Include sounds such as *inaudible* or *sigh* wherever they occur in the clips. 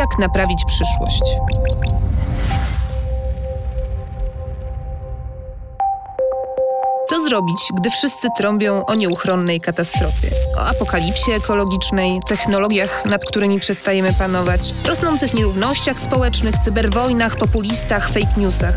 Jak naprawić przyszłość? Co zrobić, gdy wszyscy trąbią o nieuchronnej katastrofie? O apokalipsie ekologicznej, technologiach, nad którymi przestajemy panować, rosnących nierównościach społecznych, cyberwojnach, populistach, fake newsach.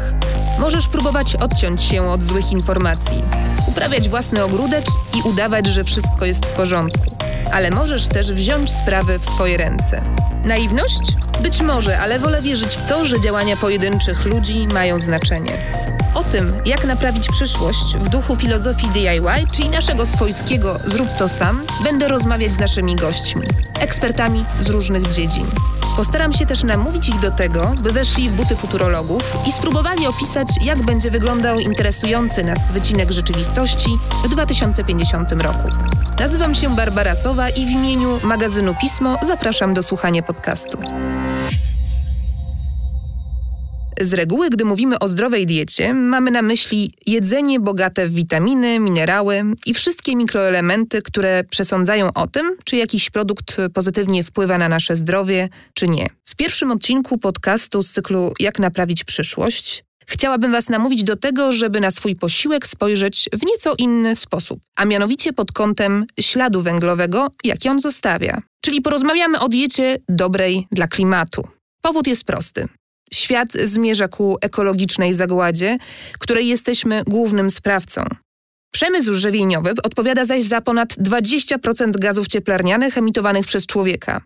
Możesz próbować odciąć się od złych informacji, uprawiać własny ogródek i udawać, że wszystko jest w porządku. Ale możesz też wziąć sprawy w swoje ręce. Naiwność? Być może, ale wolę wierzyć w to, że działania pojedynczych ludzi mają znaczenie. O tym, jak naprawić przyszłość w duchu filozofii DIY, czyli naszego swojskiego zrób to sam, będę rozmawiać z naszymi gośćmi, ekspertami z różnych dziedzin. Postaram się też namówić ich do tego, by weszli w buty futurologów i spróbowali opisać, jak będzie wyglądał interesujący nas wycinek rzeczywistości w 2050 roku. Nazywam się Barbara Sowa i w imieniu magazynu Pismo zapraszam do słuchania podcastu. Z reguły, gdy mówimy o zdrowej diecie, mamy na myśli jedzenie bogate w witaminy, minerały i wszystkie mikroelementy, które przesądzają o tym, czy jakiś produkt pozytywnie wpływa na nasze zdrowie, czy nie. W pierwszym odcinku podcastu z cyklu Jak naprawić przyszłość Chciałabym Was namówić do tego, żeby na swój posiłek spojrzeć w nieco inny sposób, a mianowicie pod kątem śladu węglowego, jaki on zostawia. Czyli porozmawiamy o diecie dobrej dla klimatu. Powód jest prosty. Świat zmierza ku ekologicznej zagładzie, której jesteśmy głównym sprawcą. Przemysł żywieniowy odpowiada zaś za ponad 20% gazów cieplarnianych emitowanych przez człowieka.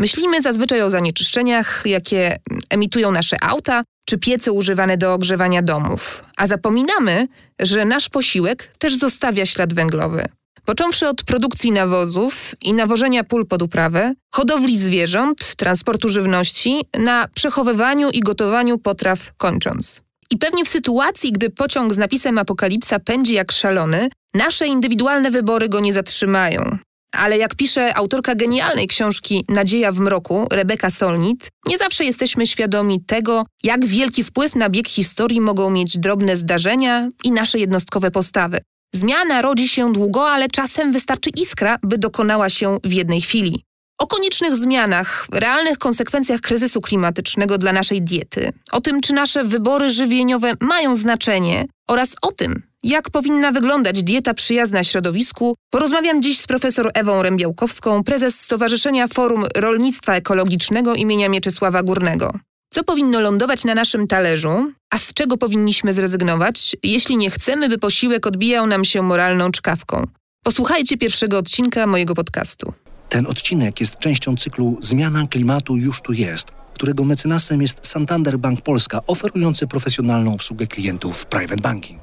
Myślimy zazwyczaj o zanieczyszczeniach, jakie emitują nasze auta czy piece używane do ogrzewania domów, a zapominamy, że nasz posiłek też zostawia ślad węglowy. Począwszy od produkcji nawozów i nawożenia pól pod uprawę, hodowli zwierząt, transportu żywności, na przechowywaniu i gotowaniu potraw kończąc. I pewnie w sytuacji, gdy pociąg z napisem Apokalipsa pędzi jak szalony, nasze indywidualne wybory go nie zatrzymają. Ale jak pisze autorka genialnej książki Nadzieja w mroku, Rebeka Solnit, nie zawsze jesteśmy świadomi tego, jak wielki wpływ na bieg historii mogą mieć drobne zdarzenia i nasze jednostkowe postawy. Zmiana rodzi się długo, ale czasem wystarczy iskra, by dokonała się w jednej chwili. O koniecznych zmianach, realnych konsekwencjach kryzysu klimatycznego dla naszej diety, o tym, czy nasze wybory żywieniowe mają znaczenie oraz o tym, jak powinna wyglądać dieta przyjazna środowisku, porozmawiam dziś z profesor Ewą Rębiałkowską, prezes Stowarzyszenia Forum Rolnictwa Ekologicznego imienia Mieczysława Górnego. Co powinno lądować na naszym talerzu, a z czego powinniśmy zrezygnować, jeśli nie chcemy, by posiłek odbijał nam się moralną czkawką? Posłuchajcie pierwszego odcinka mojego podcastu. Ten odcinek jest częścią cyklu Zmiana klimatu już tu jest, którego mecenasem jest Santander Bank Polska, oferujący profesjonalną obsługę klientów private banking.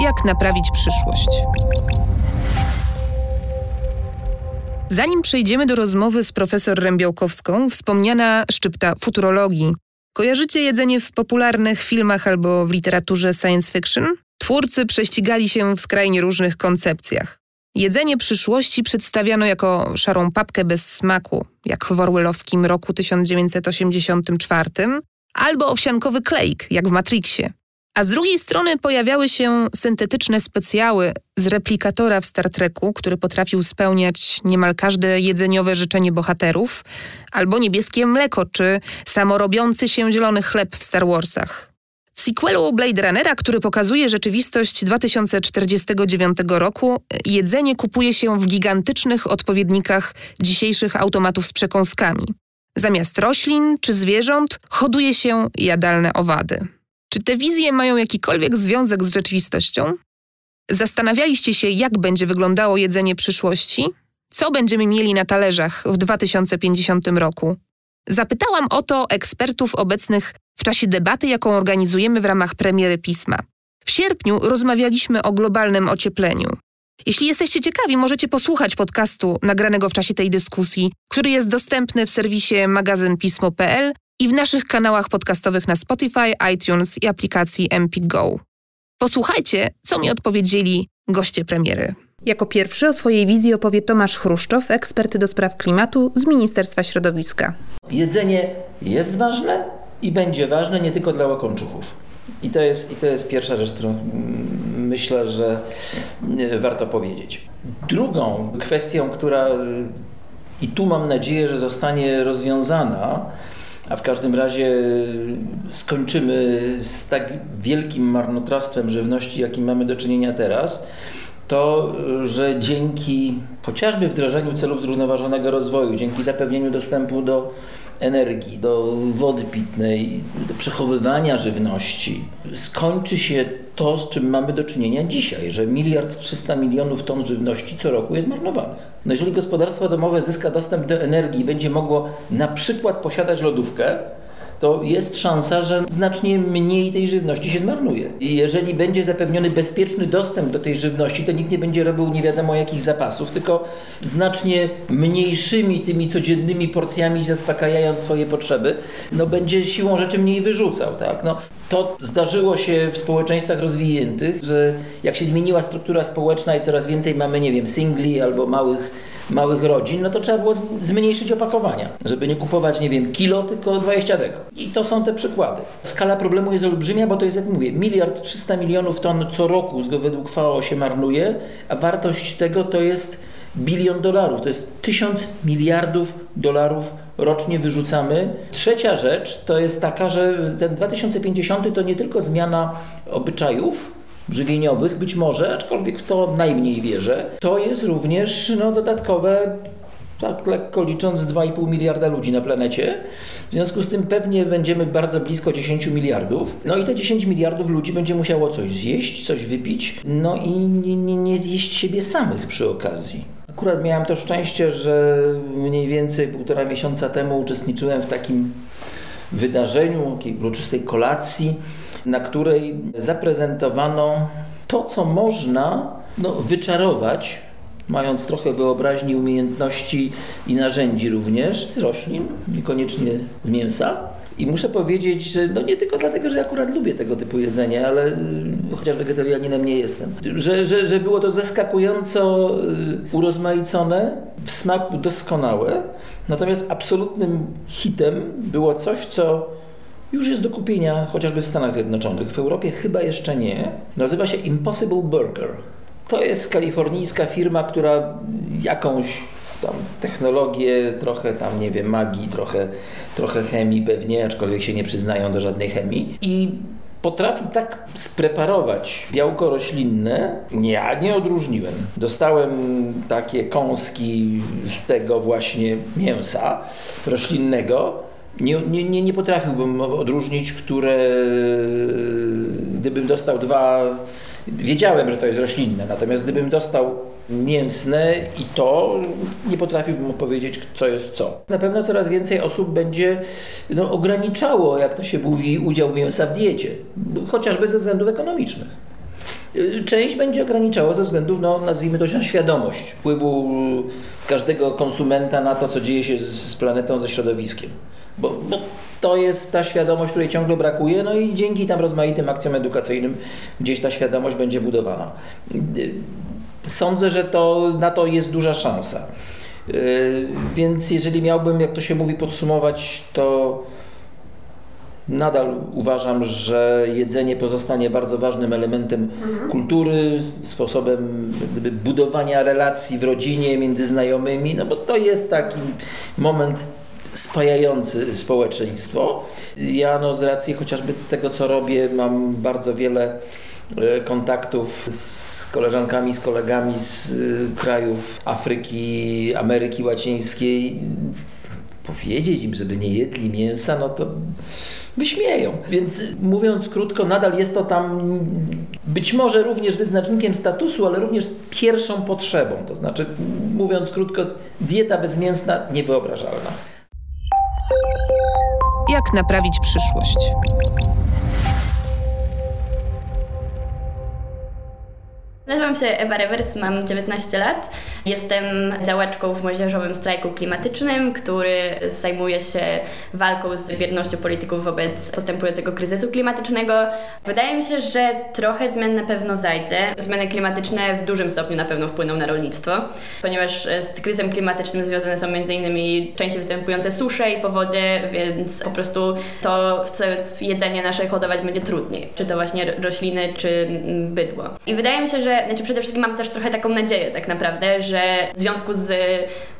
Jak naprawić przyszłość? Zanim przejdziemy do rozmowy z profesor Rębiałkowską, wspomniana szczypta futurologii. Kojarzycie jedzenie w popularnych filmach albo w literaturze science fiction? Twórcy prześcigali się w skrajnie różnych koncepcjach. Jedzenie przyszłości przedstawiano jako szarą papkę bez smaku, jak w orwellowskim roku 1984, albo owsiankowy klejk, jak w Matrixie. A z drugiej strony pojawiały się syntetyczne specjały z replikatora w Star Treku, który potrafił spełniać niemal każde jedzeniowe życzenie bohaterów, albo niebieskie mleko, czy samorobiący się zielony chleb w Star Warsach. W sequelu Blade Runnera, który pokazuje rzeczywistość 2049 roku, jedzenie kupuje się w gigantycznych odpowiednikach dzisiejszych automatów z przekąskami. Zamiast roślin czy zwierząt hoduje się jadalne owady. Czy te wizje mają jakikolwiek związek z rzeczywistością? Zastanawialiście się, jak będzie wyglądało jedzenie przyszłości? Co będziemy mieli na talerzach w 2050 roku? Zapytałam o to ekspertów obecnych w czasie debaty, jaką organizujemy w ramach premiery pisma. W sierpniu rozmawialiśmy o globalnym ociepleniu. Jeśli jesteście ciekawi, możecie posłuchać podcastu nagranego w czasie tej dyskusji, który jest dostępny w serwisie magazynpismo.pl i w naszych kanałach podcastowych na Spotify, iTunes i aplikacji Empik Go. Posłuchajcie, co mi odpowiedzieli goście premiery. Jako pierwszy o swojej wizji opowie Tomasz Chruszczow, ekspert do spraw klimatu z Ministerstwa Środowiska. Jedzenie jest ważne i będzie ważne nie tylko dla łakomczuchów. I to jest, i to jest pierwsza rzecz, którą myślę, że warto powiedzieć. Drugą kwestią, która I tu mam nadzieję, że zostanie rozwiązana, a w każdym razie skończymy z tak wielkim marnotrawstwem żywności, jakim mamy do czynienia teraz to, że dzięki chociażby wdrożeniu celów zrównoważonego rozwoju, dzięki zapewnieniu dostępu do energii, do wody pitnej, do przechowywania żywności, skończy się to, z czym mamy do czynienia dzisiaj, że miliard 300 milionów ton żywności co roku jest marnowanych. No jeżeli gospodarstwo domowe zyska dostęp do energii i będzie mogło na przykład posiadać lodówkę, to jest szansa, że znacznie mniej tej żywności się zmarnuje. I jeżeli będzie zapewniony bezpieczny dostęp do tej żywności, to nikt nie będzie robił nie wiadomo jakich zapasów, tylko znacznie mniejszymi tymi codziennymi porcjami zaspokajając swoje potrzeby, no będzie siłą rzeczy mniej wyrzucał. Tak? No, to zdarzyło się w społeczeństwach rozwiniętych, że jak się zmieniła struktura społeczna i coraz więcej mamy, nie wiem, singli albo małych małych rodzin, no to trzeba było zmniejszyć opakowania, żeby nie kupować, nie wiem, kilo, tylko 20 deko. I to są te przykłady. Skala problemu jest olbrzymia, bo to jest, jak mówię, miliard 300 milionów ton co roku według FAO się marnuje, a wartość tego to jest bilion dolarów. To jest tysiąc miliardów dolarów rocznie wyrzucamy. Trzecia rzecz to jest taka, że ten 2050 to nie tylko zmiana obyczajów, żywieniowych, być może, aczkolwiek w to najmniej wierzę, to jest również no, dodatkowe tak lekko licząc 2,5 miliarda ludzi na planecie. W związku z tym pewnie będziemy bardzo blisko 10 miliardów. No i te 10 miliardów ludzi będzie musiało coś zjeść, coś wypić, no i nie, nie, nie zjeść siebie samych przy okazji. Akurat miałem to szczęście, że mniej więcej półtora miesiąca temu uczestniczyłem w takim wydarzeniu, takiej uroczystej kolacji na której zaprezentowano to, co można no, wyczarować, mając trochę wyobraźni, umiejętności i narzędzi również, roślin, niekoniecznie z mięsa. I muszę powiedzieć, że no nie tylko dlatego, że akurat lubię tego typu jedzenie, ale y, chociaż wegetarianinem nie jestem, że, że, że było to zaskakująco y, urozmaicone, w smaku doskonałe. Natomiast absolutnym hitem było coś, co już jest do kupienia chociażby w Stanach Zjednoczonych. W Europie chyba jeszcze nie. Nazywa się Impossible Burger. To jest kalifornijska firma, która jakąś tam technologię, trochę tam, nie wiem, magii, trochę, trochę chemii pewnie, aczkolwiek się nie przyznają do żadnej chemii. I potrafi tak spreparować białko roślinne, ja nie odróżniłem. Dostałem takie kąski z tego właśnie mięsa roślinnego nie, nie, nie potrafiłbym odróżnić, które gdybym dostał dwa, wiedziałem, że to jest roślinne, natomiast gdybym dostał mięsne i to, nie potrafiłbym powiedzieć, co jest co. Na pewno coraz więcej osób będzie no, ograniczało, jak to się mówi, udział mięsa w diecie, chociażby ze względów ekonomicznych. Część będzie ograniczała ze względów, no, nazwijmy to, na świadomość wpływu każdego konsumenta na to, co dzieje się z planetą, ze środowiskiem bo, bo to jest ta świadomość, której ciągle brakuje, no i dzięki tam rozmaitym akcjom edukacyjnym gdzieś ta świadomość będzie budowana. Sądzę, że to, na to jest duża szansa. Yy, więc jeżeli miałbym, jak to się mówi, podsumować, to nadal uważam, że jedzenie pozostanie bardzo ważnym elementem mhm. kultury, sposobem gdyby, budowania relacji w rodzinie, między znajomymi, no bo to jest taki moment spajający społeczeństwo. Ja no, z racji chociażby tego, co robię, mam bardzo wiele e, kontaktów z koleżankami, z kolegami z e, krajów Afryki, Ameryki Łacińskiej. Powiedzieć im, żeby nie jedli mięsa, no to wyśmieją. Więc mówiąc krótko, nadal jest to tam być może również wyznacznikiem statusu, ale również pierwszą potrzebą. To znaczy, mówiąc krótko, dieta bezmięsna niewyobrażalna. Jak naprawić przyszłość? Nazywam się Ewa Rewers, mam 19 lat. Jestem działaczką w młodzieżowym strajku klimatycznym, który zajmuje się walką z biernością polityków wobec postępującego kryzysu klimatycznego. Wydaje mi się, że trochę zmian na pewno zajdzie. Zmiany klimatyczne w dużym stopniu na pewno wpłyną na rolnictwo, ponieważ z kryzysem klimatycznym związane są m.in. częściej występujące susze i powodzie, więc po prostu to jedzenie nasze hodować będzie trudniej. Czy to właśnie rośliny, czy bydło. I wydaje mi się, że znaczy przede wszystkim mam też trochę taką nadzieję tak naprawdę, że w związku z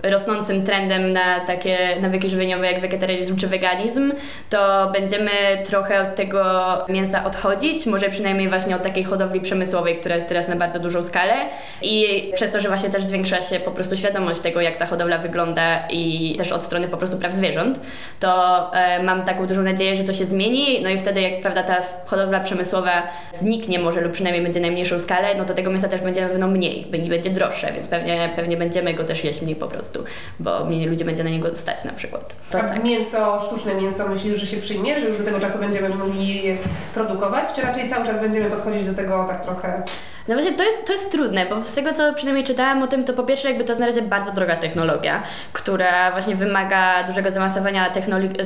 rosnącym trendem na takie nawyki żywieniowe jak wegetarianizm czy weganizm, to będziemy trochę od tego mięsa odchodzić, może przynajmniej właśnie od takiej hodowli przemysłowej, która jest teraz na bardzo dużą skalę. I przez to, że właśnie też zwiększa się po prostu świadomość tego, jak ta hodowla wygląda i też od strony po prostu praw zwierząt, to e, mam taką dużą nadzieję, że to się zmieni, no i wtedy jak prawda ta hodowla przemysłowa zniknie może lub przynajmniej będzie na mniejszą skalę, no to tego mięsa też będzie pewno mniej, będzie, będzie droższe, więc pewnie, pewnie będziemy go też jeść mniej po prostu, bo mniej ludzi będzie na niego stać na przykład. To tak. mięso, sztuczne mięso myślisz, że się przyjmie, że już do tego czasu będziemy mogli je produkować, czy raczej cały czas będziemy podchodzić do tego tak trochę no właśnie to jest, to jest trudne, bo z tego co przynajmniej czytałam o tym, to po pierwsze jakby to jest na razie bardzo droga technologia, która właśnie wymaga dużego zaawansowania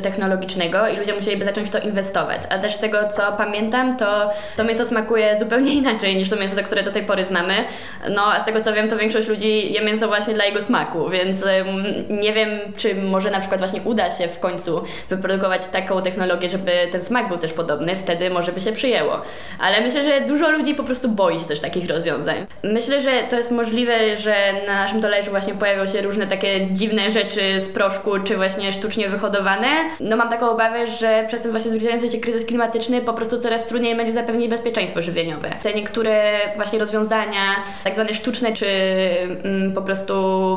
technologicznego i ludzie musieliby zacząć w to inwestować. A też z tego co pamiętam, to to mięso smakuje zupełnie inaczej niż to mięso, to, które do tej pory znamy. No a z tego co wiem, to większość ludzi je mięso właśnie dla jego smaku, więc nie wiem, czy może na przykład właśnie uda się w końcu wyprodukować taką technologię, żeby ten smak był też podobny, wtedy może by się przyjęło. Ale myślę, że dużo ludzi po prostu boi się też tak takich rozwiązań. Myślę, że to jest możliwe, że na naszym talerzu właśnie pojawią się różne takie dziwne rzeczy z proszku, czy właśnie sztucznie wyhodowane. No mam taką obawę, że przez ten właśnie zbliżający się kryzys klimatyczny po prostu coraz trudniej będzie zapewnić bezpieczeństwo żywieniowe. Te niektóre właśnie rozwiązania, tak zwane sztuczne, czy mm, po prostu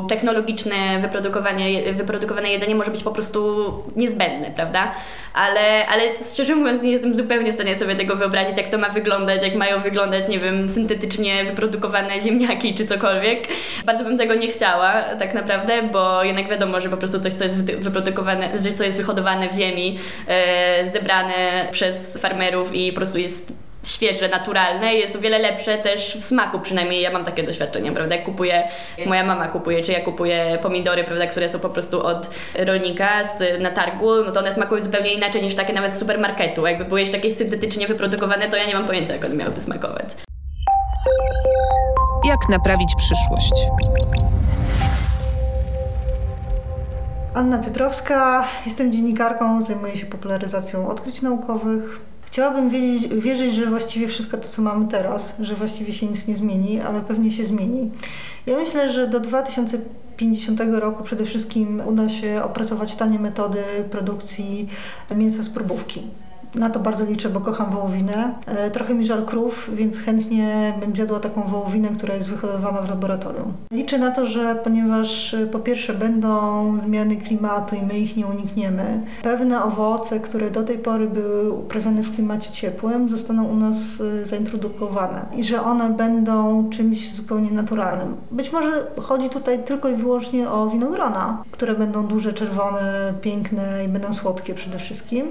technologiczne wyprodukowanie, wyprodukowane jedzenie może być po prostu niezbędne, prawda? Ale, ale szczerze mówiąc nie jestem zupełnie w stanie sobie tego wyobrazić, jak to ma wyglądać, jak mają wyglądać, nie wiem, syntetyczne genetycznie wyprodukowane ziemniaki czy cokolwiek. Bardzo bym tego nie chciała tak naprawdę, bo jednak wiadomo, że po prostu coś, co jest wyprodukowane, że co jest wyhodowane w ziemi, e, zebrane przez farmerów i po prostu jest świeże, naturalne jest o wiele lepsze też w smaku, przynajmniej ja mam takie doświadczenie, prawda, jak kupuję, jak moja mama kupuje, czy ja kupuję pomidory, prawda, które są po prostu od rolnika z, na targu, no to one smakują zupełnie inaczej niż takie nawet z supermarketu, jakby były jeszcze jakieś syntetycznie wyprodukowane, to ja nie mam pojęcia, jak one miałyby smakować. Jak naprawić przyszłość? Anna Piotrowska, jestem dziennikarką, zajmuję się popularyzacją odkryć naukowych. Chciałabym wiedzieć, wierzyć, że właściwie wszystko to, co mamy teraz, że właściwie się nic nie zmieni, ale pewnie się zmieni. Ja myślę, że do 2050 roku przede wszystkim uda się opracować tanie metody produkcji mięsa z próbówki. Na to bardzo liczę, bo kocham wołowinę. E, trochę mi żal krów, więc chętnie bym zjadła taką wołowinę, która jest wyhodowana w laboratorium. Liczę na to, że ponieważ e, po pierwsze będą zmiany klimatu i my ich nie unikniemy, pewne owoce, które do tej pory były uprawiane w klimacie ciepłym, zostaną u nas e, zaintrodukowane i że one będą czymś zupełnie naturalnym. Być może chodzi tutaj tylko i wyłącznie o winogrona, które będą duże, czerwone, piękne i będą słodkie przede wszystkim,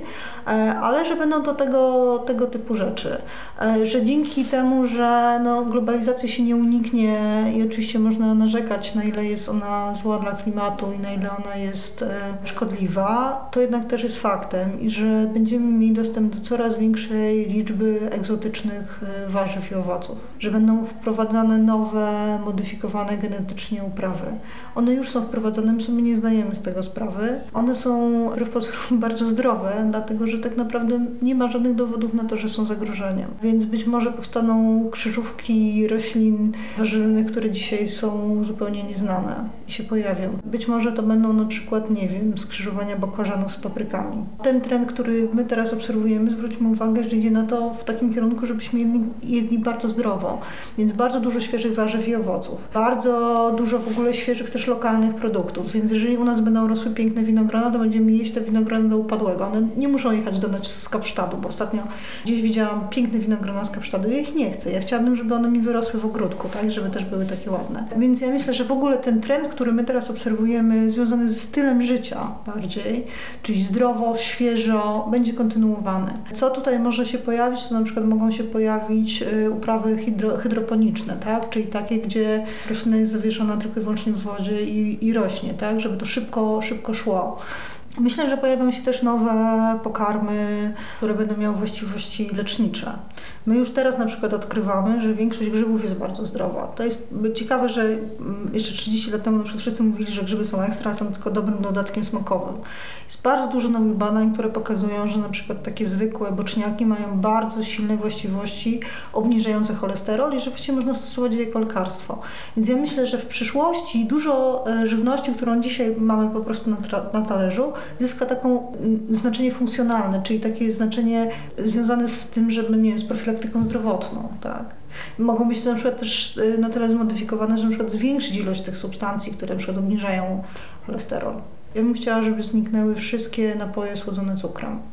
ale że będą to tego, tego typu rzeczy. E, że dzięki temu, że no, globalizacja się nie uniknie i oczywiście można narzekać, na ile jest ona zła dla klimatu i na ile ona jest e, szkodliwa, to jednak też jest faktem i że będziemy mieli dostęp do coraz większej liczby egzotycznych e, warzyw i owoców. Że będą wprowadzane nowe, modyfikowane genetycznie uprawy. One już są wprowadzane, my sobie nie zdajemy z tego sprawy. One są wbrew pozorom *laughs* bardzo zdrowe, dlatego że tak naprawdę nie ma żadnych dowodów na to, że są zagrożeniem. Więc być może powstaną krzyżówki roślin warzywnych, które dzisiaj są zupełnie nieznane i się pojawią. Być może to będą na przykład, nie wiem, skrzyżowania bakłażanów z paprykami. Ten trend, który my teraz obserwujemy, zwróćmy uwagę, że idzie na to w takim kierunku, żebyśmy jedli, jedli bardzo zdrowo. Więc bardzo dużo świeżych warzyw i owoców. Bardzo dużo w ogóle świeżych też lokalnych produktów. Więc jeżeli u nas będą rosły piękne winogrona, to będziemy jeść te winogrony do upadłego. One nie muszą jechać do nas z Kapsztadu, bo ostatnio gdzieś widziałam piękne winogrona z Kapsztadu. Ja ich nie chcę. Ja chciałabym, żeby one mi wyrosły w ogródku, tak, żeby też były takie ładne. Więc ja myślę, że w ogóle ten trend, który my teraz obserwujemy, związany ze stylem życia bardziej, czyli zdrowo, świeżo, będzie kontynuowany. Co tutaj może się pojawić? To na przykład mogą się pojawić y, uprawy hydro, hydroponiczne, tak, czyli takie, gdzie roślina jest zawieszona tylko i wyłącznie w wodzie i, i rośnie, tak, żeby to szybko, szybko szło. Myślę, że pojawią się też nowe pokarmy, które będą miały właściwości lecznicze. My już teraz na przykład odkrywamy, że większość grzybów jest bardzo zdrowa. To jest ciekawe, że mm, jeszcze 30 lat temu na przykład wszyscy mówili, że grzyby są ekstra, są tylko dobrym dodatkiem smakowym. Jest bardzo dużo nowych badań, które pokazują, że na przykład takie zwykłe boczniaki mają bardzo silne właściwości obniżające cholesterol i że właściwie można stosować je jako lekarstwo. Więc ja myślę, że w przyszłości dużo e, żywności, którą dzisiaj mamy po prostu na, na talerzu, zyska taką mm, znaczenie funkcjonalne, czyli takie znaczenie związane z tym, żeby nie wiem, z profilaktyką zdrowotną, tak. Mogą być na przykład też y, na tyle zmodyfikowane, że na przykład zwiększyć ilość tych substancji, które na przykład obniżają cholesterol. Ja bym chciała, żeby zniknęły wszystkie napoje słodzone cukrem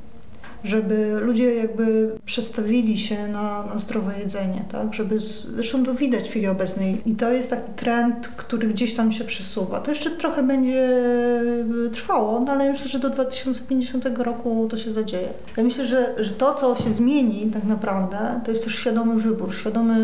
żeby ludzie jakby przestawili się na, na zdrowe jedzenie, tak? Żeby z, zresztą to widać w chwili obecnej i to jest taki trend, który gdzieś tam się przesuwa. To jeszcze trochę będzie e, trwało, no ale myślę, że do 2050 roku to się zadzieje. Ja myślę, że, że to, co się zmieni tak naprawdę, to jest też świadomy wybór, świadome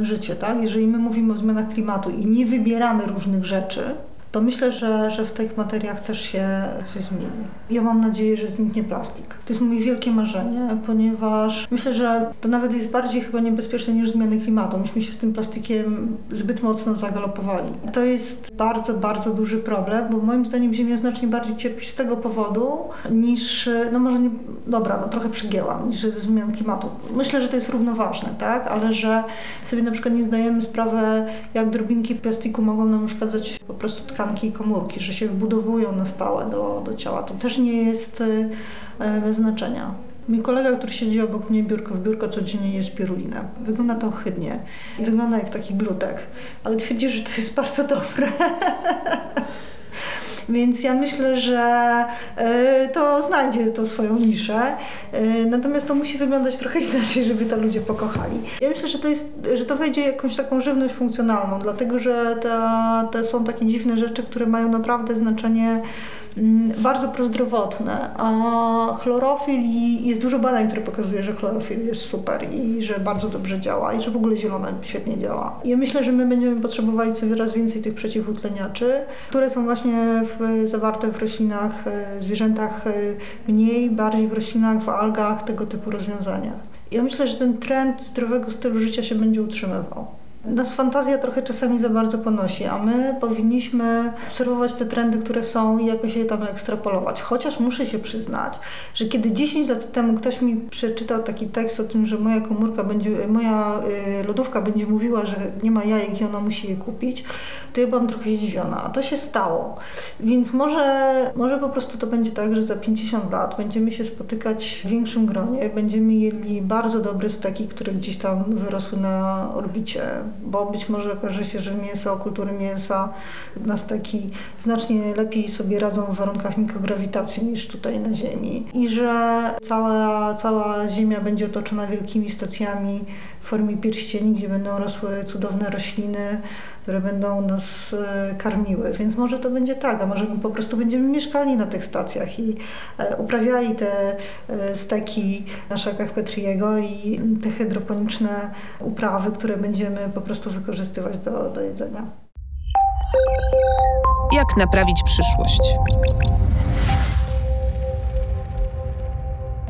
y, życie, tak? Jeżeli my mówimy o zmianach klimatu i nie wybieramy różnych rzeczy, to myślę, że, że w tych materiach też się coś zmieni. Ja mam nadzieję, że zniknie plastik. To jest moje wielkie marzenie, ponieważ myślę, że to nawet jest bardziej chyba niebezpieczne niż zmiany klimatu. Myśmy się z tym plastikiem zbyt mocno zagalopowali. To jest bardzo, bardzo duży problem, bo moim zdaniem Ziemia znacznie bardziej cierpi z tego powodu niż, no może nie, dobra, no trochę przygięłam, niż ze zmian klimatu. Myślę, że to jest równoważne, tak, ale że sobie na przykład nie zdajemy sprawy, jak drobinki plastiku mogą nam uszkadzać po prostu tkanki i komórki, że się wbudowują na stałe do, do ciała. To też nie jest e, bez znaczenia. Mój kolega, który siedzi obok mnie biurko w biurko, codziennie jest pirulina. Wygląda to ohydnie. Wygląda jak taki glutek, ale twierdzi, że to jest bardzo dobre. *laughs* Więc ja myślę, że e, to znajdzie to swoją niszę. E, natomiast to musi wyglądać trochę *laughs* inaczej, żeby to ludzie pokochali. Ja myślę, że to, jest, że to wejdzie jakąś taką żywność funkcjonalną, dlatego że to, są takie dziwne rzeczy, które mają naprawdę znaczenie bardzo prozdrowotne, a chlorofil i jest dużo badań, które pokazuje, że chlorofil jest super i że bardzo dobrze działa i że w ogóle zielone świetnie działa. Ja myślę, że my będziemy potrzebowali coraz więcej tych przeciwutleniaczy, które są właśnie w, zawarte w roślinach, e, zwierzętach e, mniej, bardziej w roślinach, w algach, tego typu rozwiązaniach. Ja myślę, że ten trend zdrowego stylu życia się będzie utrzymywał. Nas fantazja trochę czasami za bardzo ponosi, a my powinniśmy obserwować te trendy, które są i jakoś je tam ekstrapolować. Chociaż muszę się przyznać, że kiedy 10 lat temu ktoś mi przeczytał taki tekst o tym, że moja komórka będzie, moja y, lodówka będzie mówiła, że nie ma jajek i ona musi je kupić, to ja byłam trochę zdziwiona. A to się stało. Więc może, może po prostu to będzie tak, że za 50 lat będziemy się spotykać w większym gronie, będziemy jedli bardzo dobre steki, które gdzieś tam wyrosły na orbicie bo być może okaże się, że mięso, kultury mięsa na steki znacznie lepiej sobie radzą w warunkach mikrograwitacji niż tutaj na Ziemi. I że cała, cała Ziemia będzie otoczona wielkimi stacjami w formie pierścieni, gdzie będą rosły cudowne rośliny, które będą nas e, karmiły. Więc może to będzie tak, a może my po prostu będziemy mieszkali na tych stacjach i e, uprawiali te e, steki na szakach Petriego i te hydroponiczne uprawy, które będziemy po prostu wykorzystywać do, do jedzenia. Jak naprawić przyszłość?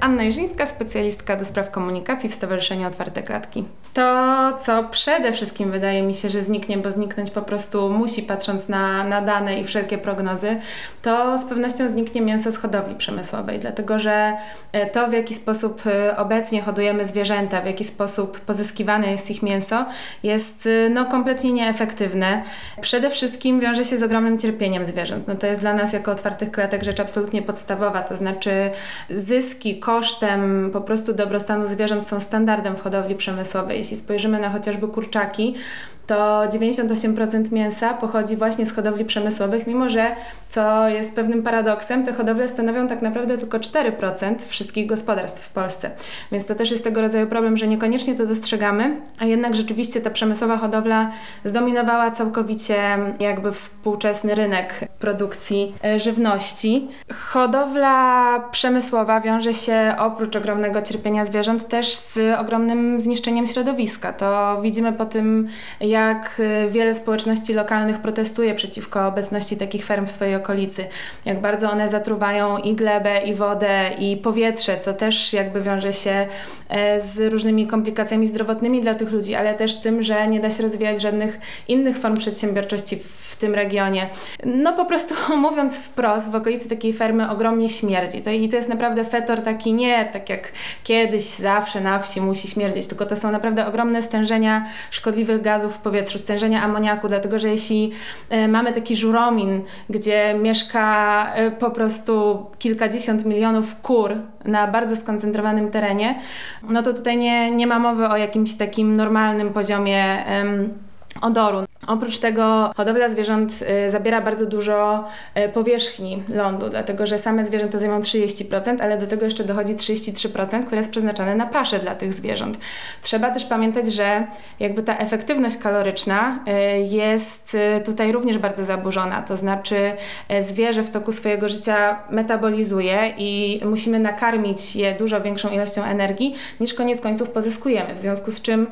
Anna Jerzyńska, specjalistka do spraw komunikacji w Stowarzyszeniu Otwarte Klatki. To, co przede wszystkim wydaje mi się, że zniknie, bo zniknąć po prostu musi, patrząc na, na dane i wszelkie prognozy, to z pewnością zniknie mięso z hodowli przemysłowej, dlatego że e, to, w jaki sposób e, obecnie hodujemy zwierzęta, w jaki sposób pozyskiwane jest ich mięso, jest e, no, kompletnie nieefektywne. Przede wszystkim wiąże się z ogromnym cierpieniem zwierząt. No, to jest dla nas jako otwartych klatek rzecz absolutnie podstawowa, to znaczy zyski, kosztem po prostu dobrostanu zwierząt są standardem w hodowli przemysłowej. Jeśli spojrzymy na chociażby kurczaki, to 98% mięsa pochodzi właśnie z hodowli przemysłowych, mimo że, co jest pewnym paradoksem, te hodowle stanowią tak naprawdę tylko 4% wszystkich gospodarstw w Polsce. Więc to też jest tego rodzaju problem, że niekoniecznie to dostrzegamy, a jednak rzeczywiście ta przemysłowa hodowla zdominowała całkowicie jakby współczesny rynek produkcji e, żywności. Hodowla przemysłowa wiąże się oprócz ogromnego cierpienia zwierząt też z ogromnym zniszczeniem środowiska. To widzimy po tym, jak jak y, wiele społeczności lokalnych protestuje przeciwko obecności takich ferm w swojej okolicy, jak bardzo one zatruwają i glebę, i wodę, i powietrze, co też jakby wiąże się e, z różnymi komplikacjami zdrowotnymi dla tych ludzi, ale też tym, że nie da się rozwijać żadnych innych form przedsiębiorczości w tym regionie. No po prostu *laughs* mówiąc wprost, w okolicy takiej fermy ogromnie śmierdzi. To, I to jest naprawdę fetor taki nie tak jak kiedyś, zawsze na wsi musi śmierdzić, tylko to są naprawdę ogromne stężenia szkodliwych gazów w powietrzu, stężenia amoniaku, dlatego że jeśli y, mamy taki żuromin, gdzie mieszka y, po prostu kilkadziesiąt milionów kur na bardzo skoncentrowanym terenie, no to tutaj nie, nie ma mowy o jakimś takim normalnym poziomie odoru. Oprócz tego hodowla zwierząt y, zabiera bardzo dużo y, powierzchni lądu, dlatego że same zwierzęta zajmują 30%, ale do tego jeszcze dochodzi 33%, które jest przeznaczone na paszę dla tych zwierząt. Trzeba też pamiętać, że jakby ta efektywność kaloryczna y, jest tutaj również bardzo zaburzona, to znaczy zwierzę w toku swojego życia metabolizuje i musimy nakarmić je dużo większą ilością energii niż koniec końców pozyskujemy, w związku z czym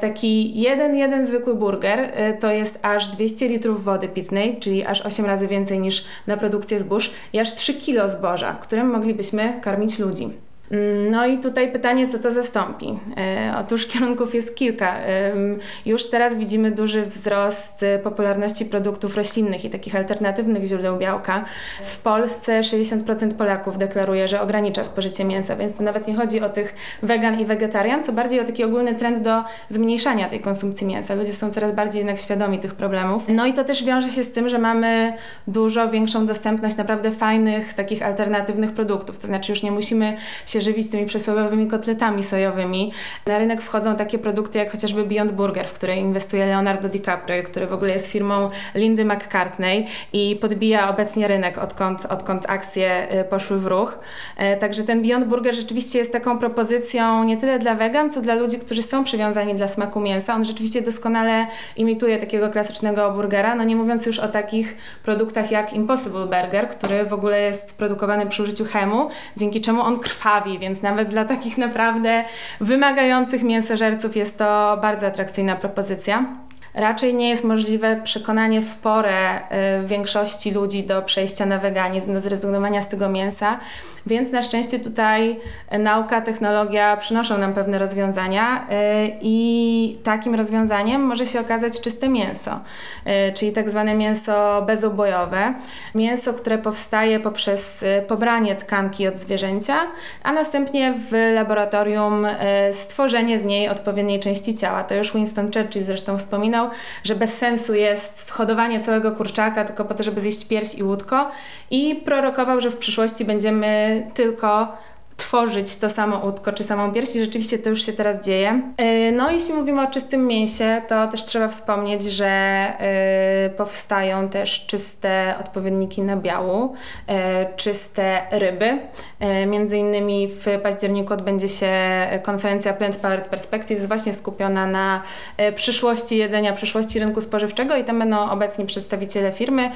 taki jeden, jeden zwykły burger to jest aż 200 litrów wody pitnej, czyli aż 8 razy więcej niż na produkcję zbóż i aż 3 kilo zboża, którym moglibyśmy karmić ludzi. Mm, no i tutaj pytanie, co to zastąpi? E, otóż kierunków jest kilka. Już teraz widzimy duży wzrost e, popularności produktów roślinnych i takich alternatywnych źródeł białka. W Polsce 60% Polaków deklaruje, że ogranicza spożycie mięsa, więc to nawet nie chodzi o tych wegan i wegetarian, co bardziej o taki ogólny trend do zmniejszania tej konsumpcji mięsa. Ludzie są coraz bardziej jednak świadomi tych problemów. No i to też wiąże się z tym, że mamy dużo większą dostępność naprawdę fajnych, takich alternatywnych produktów. To znaczy już nie musimy się się żywić tymi przysłowiowymi kotletami sojowymi. Na rynek wchodzą takie produkty jak chociażby Beyond Burger, w której inwestuje Leonardo DiCaprio, który w ogóle jest firmą Lindy McCartney i podbija obecnie rynek, odkąd, odkąd akcje y, poszły w ruch. E, także ten Beyond Burger rzeczywiście jest taką propozycją nie tyle dla wegan, co dla ludzi, którzy są przywiązani dla smaku mięsa. On rzeczywiście doskonale imituje takiego klasycznego burgera, no nie mówiąc już o takich produktach jak Impossible Burger, który w ogóle jest produkowany przy użyciu chemu, dzięki czemu on krwawi więc nawet dla takich naprawdę wymagających mięsożerców jest to bardzo atrakcyjna propozycja. Raczej nie jest możliwe przekonanie w porę y, większości ludzi do przejścia na weganizm, do zrezygnowania z tego mięsa. Więc na szczęście tutaj nauka, technologia przynoszą nam pewne rozwiązania y, i takim rozwiązaniem może się okazać czyste mięso, y, czyli tak zwane mięso bezubojowe. Mięso, które powstaje poprzez y, pobranie tkanki od zwierzęcia, a następnie w laboratorium stworzenie z niej odpowiedniej części ciała. To już Winston Churchill zresztą wspominał, że bez sensu jest hodowanie całego kurczaka tylko po to, żeby zjeść pierś i łódko i prorokował, że w przyszłości będziemy tylko tworzyć to samo łódko czy samą pierś i rzeczywiście to już się teraz dzieje. E, no jeśli mówimy o czystym mięsie, to też trzeba wspomnieć, że e, powstają też czyste odpowiedniki nabiału, e, czyste ryby. Między innymi w październiku odbędzie się konferencja Plant Powered Perspectives właśnie skupiona na przyszłości jedzenia, przyszłości rynku spożywczego i tam będą obecni przedstawiciele firmy,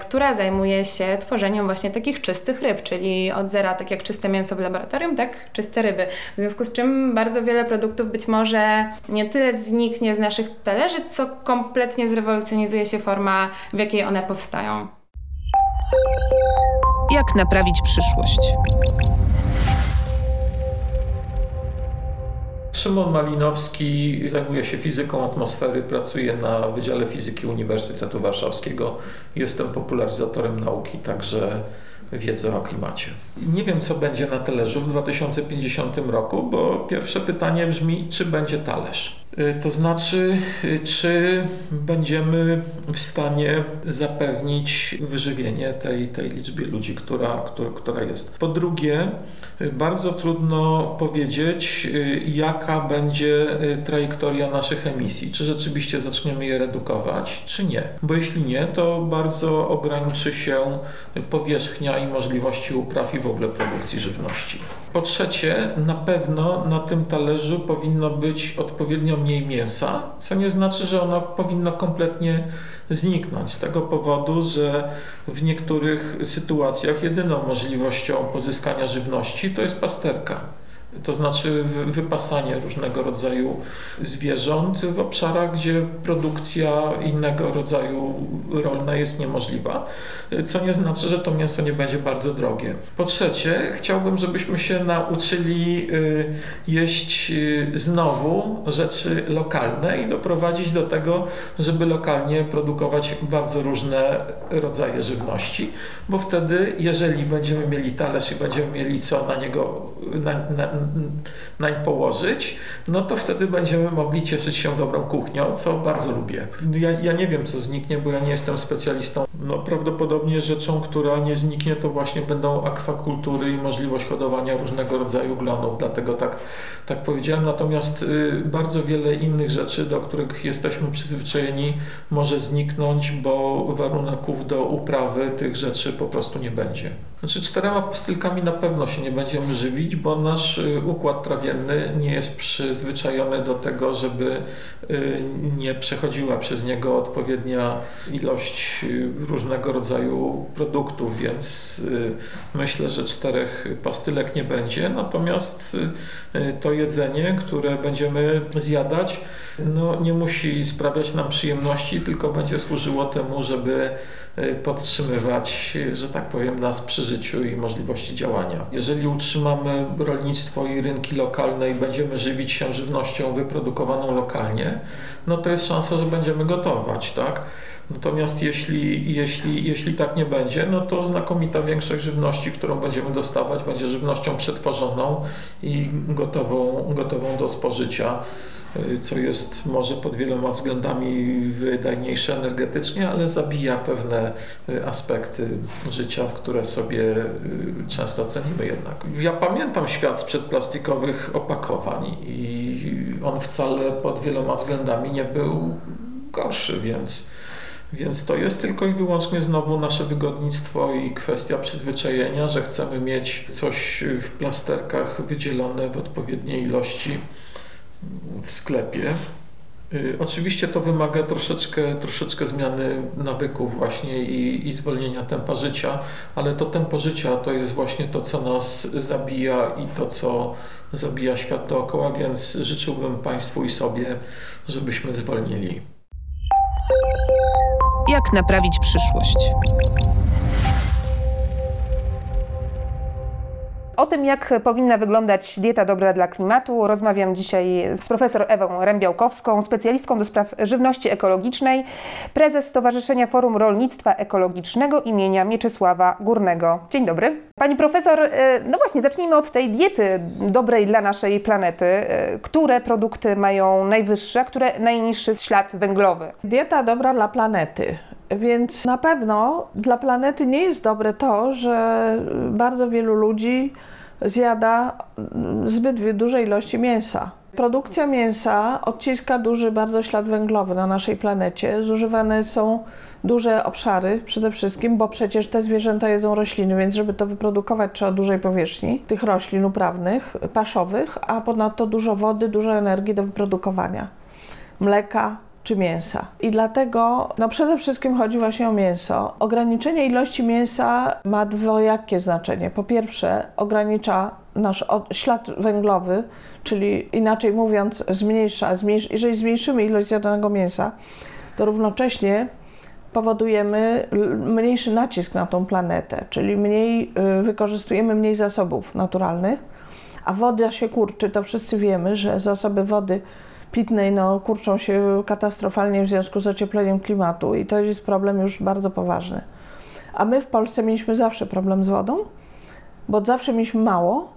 która zajmuje się tworzeniem właśnie takich czystych ryb, czyli od zera, tak jak czyste mięso w laboratorium tak, czyste ryby. W związku z czym bardzo wiele produktów być może nie tyle zniknie z naszych talerzy, co kompletnie zrewolucjonizuje się forma, w jakiej one powstają. Jak naprawić przyszłość? Szymon Malinowski zajmuje się fizyką atmosfery, pracuje na Wydziale Fizyki Uniwersytetu Warszawskiego. Jestem popularyzatorem nauki, także wiedzę o klimacie. Nie wiem, co będzie na talerzu w 2050 roku, bo pierwsze pytanie brzmi, czy będzie talerz. Y, to znaczy, y, czy będziemy w stanie zapewnić wyżywienie tej, tej liczbie ludzi, która, która, która jest. Po drugie, y, bardzo trudno powiedzieć, jaka będzie trajektoria naszych emisji. Czy rzeczywiście zaczniemy je redukować, czy nie. Bo jeśli nie, to bardzo ograniczy się powierzchnia i możliwości upraw i w ogóle produkcji żywności. Po trzecie, na pewno na tym talerzu powinno być odpowiednio mniej mięsa, co nie znaczy, że ono powinno kompletnie zniknąć. Z tego powodu, że w niektórych sytuacjach jedyną możliwością pozyskania żywności to jest pasterka. To znaczy wypasanie różnego rodzaju zwierząt w obszarach, gdzie produkcja innego rodzaju rolna jest niemożliwa, co nie znaczy, że to mięso nie będzie bardzo drogie. Po trzecie, chciałbym, żebyśmy się nauczyli y, jeść y, znowu rzeczy lokalne i doprowadzić do tego, żeby lokalnie produkować bardzo różne rodzaje żywności, bo wtedy, jeżeli będziemy mieli talerz i będziemy mieli co na niego na, na, nań położyć, no to wtedy będziemy mogli cieszyć się dobrą kuchnią, co bardzo lubię. Ja, ja nie wiem, co zniknie, bo ja nie jestem specjalistą. No, prawdopodobnie rzeczą, która nie zniknie, to właśnie będą akwakultury i możliwość hodowania różnego rodzaju glonów, dlatego tak, tak powiedziałem. Natomiast y, bardzo wiele innych rzeczy, do których jesteśmy przyzwyczajeni, może zniknąć, bo warunków do uprawy tych rzeczy po prostu nie będzie. Znaczy czterema pastylkami na pewno się nie będziemy żywić, bo nasz y, układ trawienny nie jest przyzwyczajony do tego, żeby y, nie przechodziła przez niego odpowiednia ilość y, różnego rodzaju produktów, więc myślę, że czterech pastylek nie będzie. Natomiast to jedzenie, które będziemy zjadać, no, nie musi sprawiać nam przyjemności, tylko będzie służyło temu, żeby podtrzymywać, że tak powiem, nas przy życiu i możliwości działania. Jeżeli utrzymamy rolnictwo i rynki lokalne i będziemy żywić się żywnością wyprodukowaną lokalnie, no to jest szansa, że będziemy gotować, tak? Natomiast jeśli, jeśli, jeśli tak nie będzie, no to znakomita większość żywności, którą będziemy dostawać, będzie żywnością przetworzoną i gotową, gotową do spożycia. Co jest może pod wieloma względami wydajniejsze energetycznie, ale zabija pewne y, aspekty życia, które sobie y, często cenimy jednak. Ja pamiętam świat sprzed plastikowych opakowań i on wcale pod wieloma względami nie był gorszy, więc więc to jest tylko i wyłącznie znowu nasze wygodnictwo i kwestia przyzwyczajenia, że chcemy mieć coś w plasterkach wydzielone w odpowiedniej ilości w sklepie. Y, oczywiście to wymaga troszeczkę, troszeczkę zmiany nawyków właśnie i, i zwolnienia tempa życia, ale to tempo życia to jest właśnie to, co nas zabija i to, co zabija świat dookoła, więc życzyłbym Państwu i sobie, żebyśmy zwolnili. Jak naprawić przyszłość? O tym, jak powinna wyglądać dieta dobra dla klimatu, rozmawiam dzisiaj z profesor Ewą Rębiałkowską, specjalistką do spraw żywności ekologicznej, prezes Stowarzyszenia Forum Rolnictwa Ekologicznego imienia Mieczysława Górnego. Dzień dobry. Pani profesor, e, no właśnie, zacznijmy od tej diety dobrej dla naszej planety. E, które produkty mają najwyższy, a które najniższy ślad węglowy? Dieta dobra dla planety. Więc na pewno dla planety nie jest dobre to, że bardzo wielu ludzi zjada zbyt duże ilości mięsa. Produkcja mięsa odciska duży bardzo ślad węglowy na naszej planecie. Zużywane są duże obszary przede wszystkim, bo przecież te zwierzęta jedzą rośliny, więc żeby to wyprodukować trzeba dużej powierzchni tych roślin uprawnych, paszowych, a ponadto dużo wody, dużo energii do wyprodukowania. Mleka, czy mięsa. I dlatego no przede wszystkim chodzi właśnie o mięso. Ograniczenie ilości mięsa ma dwojakie znaczenie. Po pierwsze, ogranicza nasz ślad węglowy, czyli inaczej mówiąc, zmniejsza, zmniejsz, jeżeli zmniejszymy ilość zjadanego mięsa, to równocześnie powodujemy mniejszy nacisk na tą planetę, czyli mniej y, wykorzystujemy mniej zasobów naturalnych, a woda się kurczy, to wszyscy wiemy, że zasoby wody pitnej no, kurczą się katastrofalnie w związku z ociepleniem klimatu i to jest problem już bardzo poważny. A my w Polsce mieliśmy zawsze problem z wodą, bo zawsze mieliśmy mało.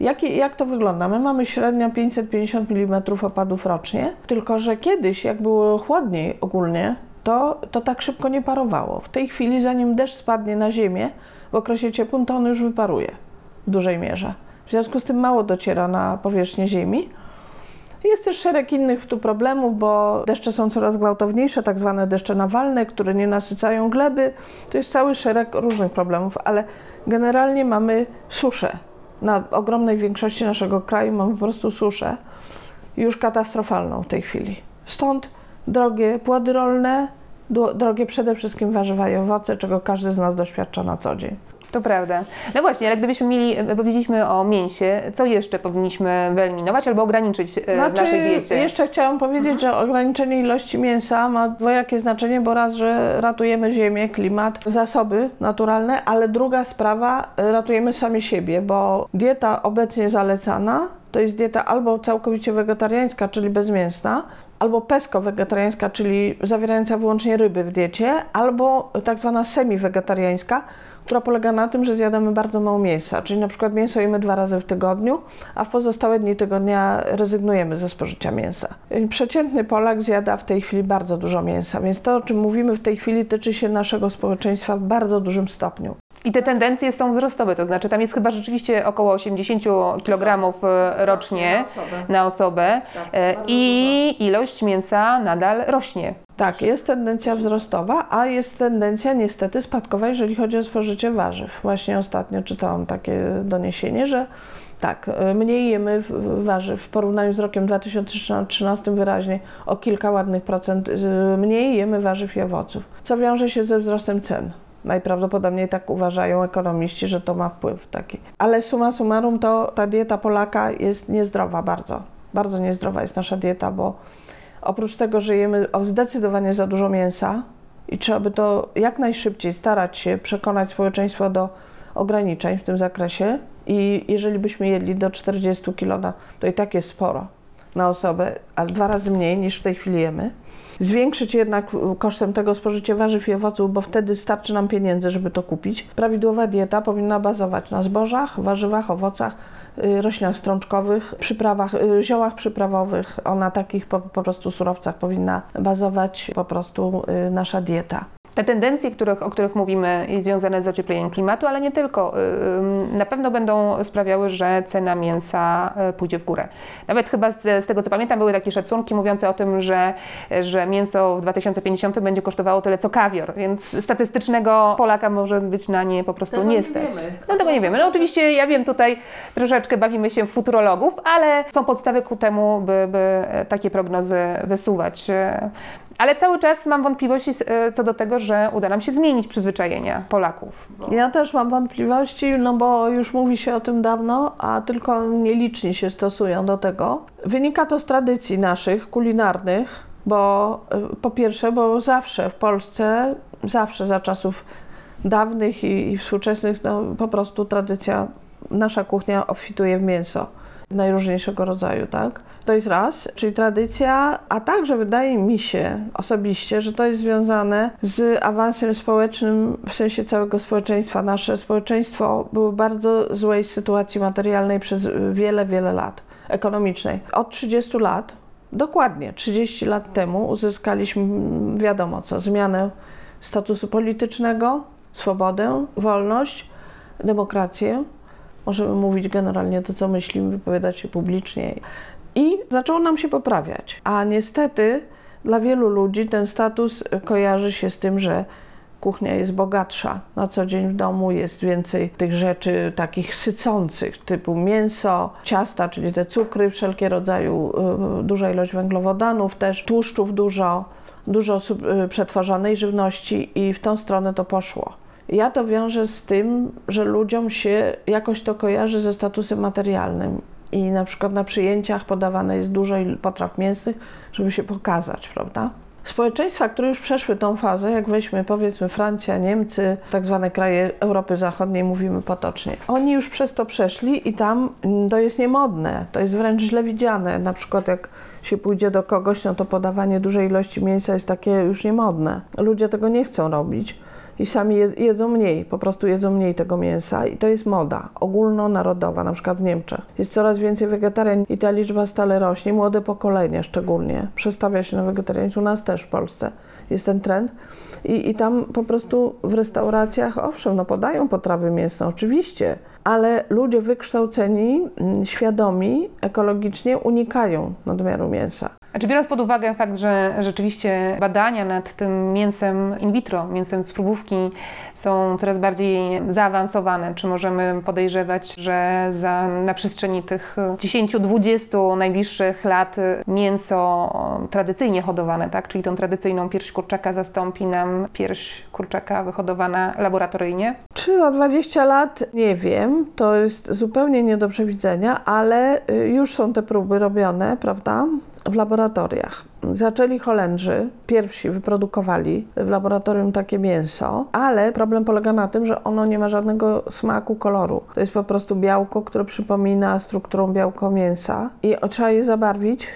Jak, jak to wygląda? My mamy średnio 550 mm opadów rocznie, tylko że kiedyś, jak było chłodniej ogólnie, to, to tak szybko nie parowało. W tej chwili, zanim deszcz spadnie na ziemię, w okresie ciepłym, to on już wyparuje w dużej mierze. W związku z tym mało dociera na powierzchnię ziemi. Jest też szereg innych tu problemów, bo deszcze są coraz gwałtowniejsze, tak zwane deszcze nawalne, które nie nasycają gleby. To jest cały szereg różnych problemów, ale generalnie mamy suszę. Na ogromnej większości naszego kraju mamy po prostu suszę, już katastrofalną w tej chwili. Stąd drogie płody rolne, drogie przede wszystkim warzywa i owoce, czego każdy z nas doświadcza na co dzień. To prawda. No właśnie, ale gdybyśmy mieli, powiedzieliśmy o mięsie, co jeszcze powinniśmy wyeliminować albo ograniczyć e, Znaczy, w naszej diecie? jeszcze chciałam powiedzieć, że ograniczenie ilości mięsa ma dwojakie znaczenie, bo raz, że ratujemy ziemię, klimat, zasoby naturalne, ale druga sprawa, y, ratujemy sami siebie, bo dieta obecnie zalecana to jest dieta albo całkowicie wegetariańska, czyli bezmięsna, albo pesko-wegetariańska, czyli zawierająca wyłącznie ryby w diecie, albo tak zwana semi-wegetariańska, która polega na tym, że zjadamy bardzo mało mięsa, czyli na przykład mięso jemy dwa razy w tygodniu, a w pozostałe dni tygodnia rezygnujemy ze spożycia mięsa. Przeciętny Polak zjada w tej chwili bardzo dużo mięsa, więc to, o czym mówimy w tej chwili, tyczy się naszego społeczeństwa w bardzo dużym stopniu. I te tendencje są wzrostowe, to znaczy tam jest chyba rzeczywiście około 80 kg e, rocznie na osobę e, i ilość mięsa nadal rośnie. Tak, jest tendencja wzrostowa, a jest tendencja niestety spadkowa, jeżeli chodzi o spożycie warzyw. Właśnie ostatnio czytałam takie doniesienie, że tak, y, mniej jemy warzyw w porównaniu z rokiem 2013 wyraźnie o kilka ładnych procent mniej jemy warzyw i owoców, co wiąże się ze wzrostem cen. Najprawdopodobniej tak uważają ekonomiści, że to ma wpływ taki. Ale summa summarum to ta dieta Polaka jest niezdrowa bardzo. Bardzo niezdrowa jest nasza dieta, bo oprócz tego, że jemy o zdecydowanie za dużo mięsa i trzeba by to jak najszybciej starać się przekonać społeczeństwo do ograniczeń w tym zakresie i jeżeli byśmy jedli do 40 kg, to i tak jest sporo na osobę, ale dwa razy mniej niż w tej chwili jemy. Zwiększyć jednak kosztem tego spożycie warzyw i owoców, bo wtedy starczy nam pieniędzy, żeby to kupić. Prawidłowa dieta powinna bazować na zbożach, warzywach, owocach, y, roślinach strączkowych, przyprawach, y, ziołach przyprawowych. O na takich po, po prostu surowcach powinna bazować po prostu y, nasza dieta. Te tendencje, których, o których mówimy, związane z zaciepleniem klimatu, ale nie tylko, ym, na pewno będą sprawiały, że cena mięsa y, pójdzie w górę. Nawet chyba z, z tego, co pamiętam, były takie szacunki mówiące o tym, że, że mięso w 2050 będzie kosztowało tyle, co kawior, więc statystycznego Polaka może być na nie po prostu Tego nie stać. wiemy. No tego nie wiemy. No oczywiście ja wiem, tutaj troszeczkę bawimy się futurologów, ale są podstawy ku temu, by, by takie prognozy wysuwać. E, Ale cały czas mam wątpliwości e, co do tego, że uda nam się zmienić przyzwyczajenia Polaków. Ja też mam wątpliwości, no bo już mówi się o tym dawno, a tylko nieliczni się stosują do tego. Wynika to z tradycji naszych kulinarnych, bo y, po pierwsze, bo zawsze w Polsce, zawsze za czasów dawnych i, i współczesnych, no po prostu tradycja, nasza kuchnia obfituje w mięso najróżniejszego rodzaju, tak? To jest raz, czyli tradycja, a także wydaje mi się osobiście, że to jest związane z awansem społecznym w sensie całego społeczeństwa. Nasze społeczeństwo było w bardzo złej sytuacji materialnej przez wiele, wiele lat, ekonomicznej. Od 30 lat, dokładnie 30 lat temu uzyskaliśmy mm, wiadomo co, zmianę statusu politycznego, swobodę, wolność, demokrację. Możemy mówić generalnie to, co myślimy, wypowiadać się publicznie. I zaczęło nam się poprawiać. A niestety dla wielu ludzi ten status kojarzy się z tym, że kuchnia jest bogatsza. Na co dzień w domu jest więcej tych rzeczy takich sycących, typu mięso, ciasta, czyli te cukry, wszelkie rodzaju, y, duża ilość węglowodanów też, tłuszczów dużo, dużo sub- y, żywności i w tą stronę to poszło. Ja to wiążę z tym, że ludziom się jakoś to kojarzy ze statusem materialnym i na przykład na przyjęciach podawane jest dużo potraw mięsnych, żeby się pokazać, prawda? Społeczeństwa, które już przeszły tą fazę, jak weźmy powiedzmy Francja, Niemcy, tak zwane kraje Europy Zachodniej, mówimy potocznie, oni już przez to przeszli i tam to jest niemodne, to jest wręcz źle widziane. Na przykład jak się pójdzie do kogoś, no to podawanie dużej ilości mięsa jest takie już niemodne. Ludzie tego nie chcą robić i sami je- jedzą mniej, po prostu jedzą mniej tego mięsa i to jest moda ogólnonarodowa, na przykład w Niemczech. Jest coraz więcej wegetarian i ta liczba stale rośnie, młode pokolenie szczególnie przestawia się na wegetarianizm, u nas też w Polsce jest ten trend i, i tam po prostu w restauracjach, owszem, no podają potrawy mięsne, oczywiście, ale ludzie wykształceni, mm, świadomi, ekologicznie unikają nadmiaru mięsa. A czy biorąc pod uwagę fakt, że rzeczywiście badania nad tym mięsem in vitro, mięsem z próbówki są coraz bardziej zaawansowane, czy możemy podejrzewać, że za, na przestrzeni tych 10-20 najbliższych lat mięso tradycyjnie hodowane, tak, czyli tą tradycyjną pierś kurczaka zastąpi nam pierś kurczaka wyhodowana laboratoryjnie? Czy za 20 lat? Nie wiem. To jest zupełnie nie do przewidzenia, ale y, już są te próby robione, prawda? W laboratoriach. Zaczęli Holendrzy, pierwsi wyprodukowali w laboratorium takie mięso, ale problem polega na tym, że ono nie ma żadnego smaku, koloru. To jest po prostu białko, które przypomina strukturą białko mięsa i trzeba je zabarwić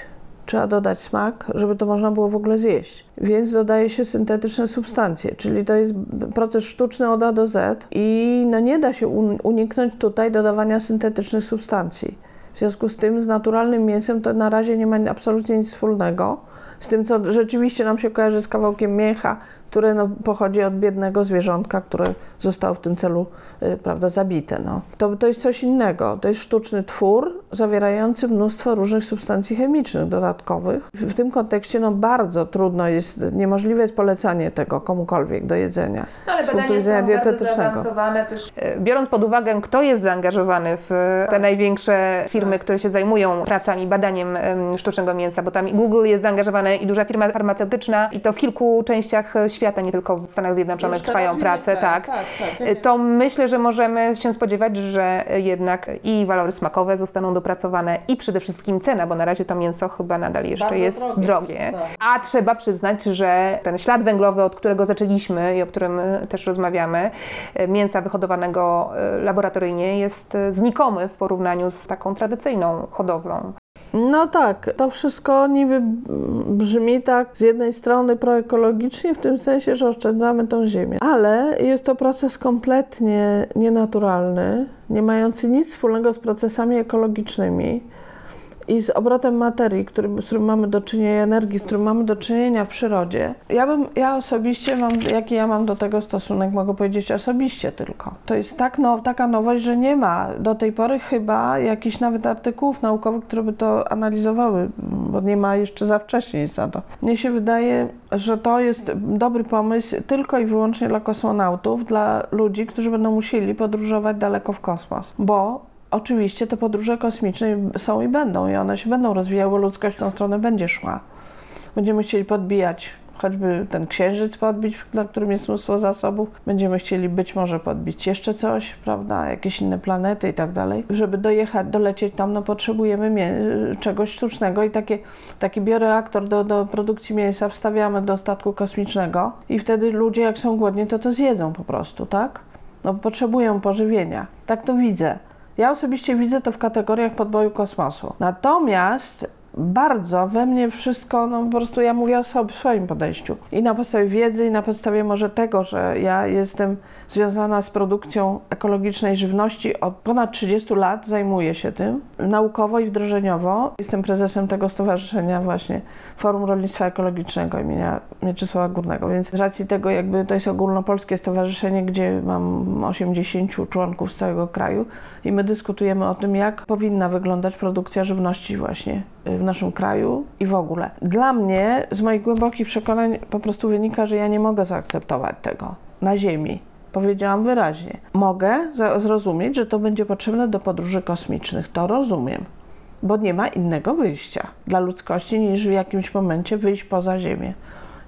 trzeba dodać smak, żeby to można było w ogóle zjeść. Więc dodaje się syntetyczne substancje, czyli to jest proces sztuczny od A do Z i no nie da się uniknąć tutaj dodawania syntetycznych substancji. W związku z tym z naturalnym mięsem to na razie nie ma absolutnie nic wspólnego. Z tym, co rzeczywiście nam się kojarzy z kawałkiem mięcha, które no, pochodzi od biednego zwierzątka, które zostało w tym celu y, prawda, zabite. No. To, to jest coś innego. To jest sztuczny twór zawierający mnóstwo różnych substancji chemicznych dodatkowych. W, tym kontekście no, bardzo trudno jest, niemożliwe jest polecanie tego komukolwiek do jedzenia. No, ale z punktu widzenia dietetycznego. Też. E, biorąc pod uwagę, kto jest zaangażowany w te tak. największe firmy, tak. które się zajmują pracami, badaniem sztucznego mięsa, bo tam Google jest zaangażowany i duża firma farmaceutyczna i to w kilku częściach świata świata, nie tylko w Stanach Zjednoczonych Już trwają prace, tak. Tak, tak, tak. To myślę, że możemy się spodziewać, że jednak i walory smakowe zostaną dopracowane i przede wszystkim cena, bo na razie to mięso chyba nadal jeszcze Bardzo jest drogie. drogie. Tak. A trzeba przyznać, że ten ślad węglowy, od którego zaczęliśmy i o którym też rozmawiamy, mięsa wyhodowanego e, laboratoryjnie jest znikomy w porównaniu z taką tradycyjną hodowlą. No tak, to wszystko niby brzmi tak z jednej strony proekologicznie, w tym sensie, że oszczędzamy tą ziemię, ale jest to proces kompletnie nienaturalny, nie mający nic wspólnego z procesami ekologicznymi i z obrotem materii, który, z którym mamy do czynienia, energii, z którym mamy do czynienia w przyrodzie. Ja bym, ja osobiście mam, jaki ja mam do tego stosunek, mogę powiedzieć osobiście tylko. To jest tak no, taka nowość, że nie ma do tej pory chyba jakichś nawet artykułów naukowych, które by to analizowały, bo nie ma jeszcze za wcześnie na to. Mnie się wydaje, że to jest dobry pomysł tylko i wyłącznie dla kosmonautów, dla ludzi, którzy będą musieli podróżować daleko w kosmos, bo oczywiście te podróże kosmiczne są i będą i one się będą rozwijały, ludzkość w tą stronę będzie szła. Będziemy chcieli podbijać choćby ten księżyc podbić, na którym jest mnóstwo zasobów. Będziemy chcieli być może podbić jeszcze coś, prawda, jakieś inne planety i tak dalej. Żeby dojechać, dolecieć tam, no potrzebujemy czegoś sztucznego i takie, taki bioreaktor do, do produkcji mięsa wstawiamy do statku kosmicznego i wtedy ludzie jak są głodni, to to zjedzą po prostu, tak? No potrzebują pożywienia. Tak to widzę. Ja osobiście widzę to w kategoriach podboju kosmosu. Natomiast bardzo we mnie wszystko, no po prostu ja mówię o swoim podejściu. I na podstawie wiedzy, i na podstawie może tego, że ja jestem związana z produkcją ekologicznej żywności od ponad 30 lat, zajmuję się tym naukowo i wdrożeniowo. Jestem prezesem tego stowarzyszenia właśnie Forum Rolnictwa Ekologicznego imienia Mieczysława Górnego, więc z racji tego jakby to jest ogólnopolskie stowarzyszenie, gdzie mam 80 członków z całego kraju i my dyskutujemy o tym, jak powinna wyglądać produkcja żywności właśnie w naszym kraju i w ogóle. Dla mnie, z moich głębokich przekonań, po prostu wynika, że ja nie mogę zaakceptować tego na Ziemi. Powiedziałam wyraźnie. Mogę zrozumieć, że to będzie potrzebne do podróży kosmicznych. To rozumiem, bo nie ma innego wyjścia dla ludzkości niż w jakimś momencie wyjść poza Ziemię.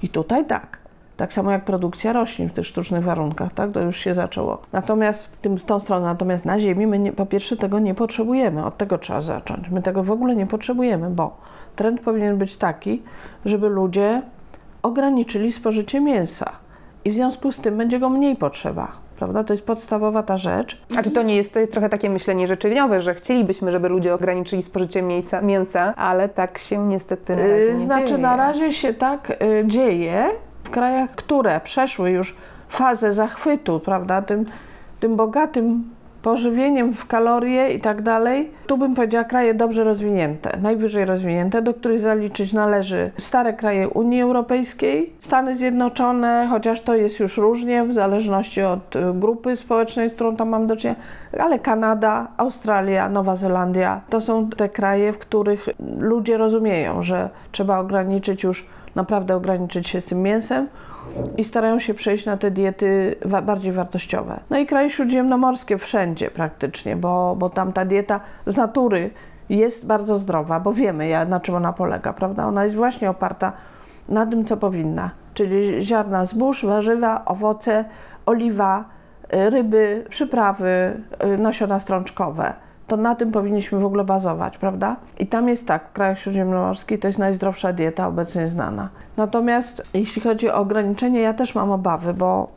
I tutaj tak. Tak samo jak produkcja roślin w tych sztucznych warunkach, tak? To już się zaczęło. Natomiast w, tym, w tą stronę, natomiast na Ziemi my nie, po pierwsze tego nie potrzebujemy, od tego trzeba zacząć. My tego w ogóle nie potrzebujemy, bo trend powinien być taki, żeby ludzie ograniczyli spożycie mięsa i w związku z tym będzie go mniej potrzeba. Prawda? To jest podstawowa ta rzecz. A czy to nie jest, to jest trochę takie myślenie życzeniowe, że chcielibyśmy, żeby ludzie ograniczyli spożycie mięsa, mięsa ale tak się niestety na razie nie Znaczy dzieje. na razie się tak y, dzieje w krajach, które przeszły już fazę zachwytu, prawda, tym, tym bogatym pożywieniem w kalorie i tak dalej, tu bym powiedziała kraje dobrze rozwinięte, najwyżej rozwinięte, do których zaliczyć należy stare kraje Unii Europejskiej, Stany Zjednoczone, chociaż to jest już różnie w zależności od y, grupy społecznej, z którą tam mam do czynienia, ale Kanada, Australia, Nowa Zelandia to są te kraje, w których ludzie rozumieją, że trzeba ograniczyć już, naprawdę ograniczyć się z tym mięsem i starają się przejść na te diety wa bardziej wartościowe. No i kraje śródziemnomorskie wszędzie praktycznie, bo, bo tam ta dieta z natury jest bardzo zdrowa, bo wiemy na czym ona polega, prawda? Ona jest właśnie oparta na tym, co powinna, czyli ziarna zbóż, warzywa, owoce, oliwa, y, ryby, przyprawy, y, nasiona strączkowe to na tym powinniśmy w ogóle bazować, prawda? I tam jest tak, w krajach śródziemnomorskich to jest najzdrowsza dieta obecnie znana. Natomiast jeśli chodzi o ograniczenie, ja też mam obawy, bo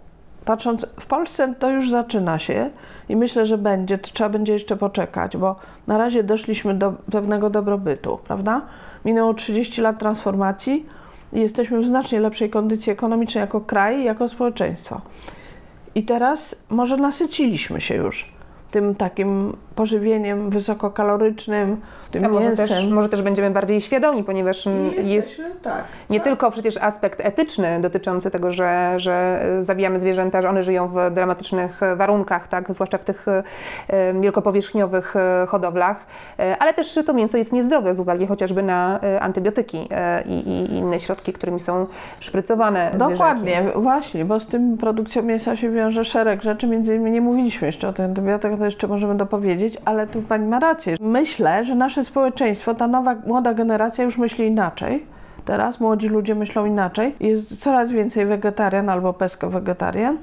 patrząc w Polsce to już zaczyna się i myślę, że będzie, to trzeba będzie jeszcze poczekać, bo na razie doszliśmy do pewnego dobrobytu, prawda? Minęło 30 lat transformacji i jesteśmy w znacznie lepszej kondycji ekonomicznej jako kraj i jako społeczeństwo. I teraz może nasyciliśmy się już tym takim pożywieniem wysokokalorycznym, tym A może mięsem. też, może też będziemy bardziej świadomi, ponieważ I jest tak. nie tylko przecież aspekt etyczny dotyczący tego, że, że zabijamy zwierzęta, że one żyją w dramatycznych warunkach, tak, zwłaszcza w tych e, wielkopowierzchniowych e, hodowlach, e, ale też to mięso jest niezdrowe z uwagi chociażby na antybiotyki i, i inne środki, którymi są szprycowane Dokładnie, zwierzęki. właśnie, bo z tym produkcją mięsa się wiąże szereg rzeczy, między innymi nie mówiliśmy jeszcze o tych antybiotykach, to jeszcze możemy dopowiedzieć, ale tu Pani ma rację. Myślę, że nasze społeczeństwo, ta nowa, młoda generacja już myśli inaczej. Teraz młodzi ludzie myślą inaczej. Jest coraz więcej wegetarian albo pesko-wegetarian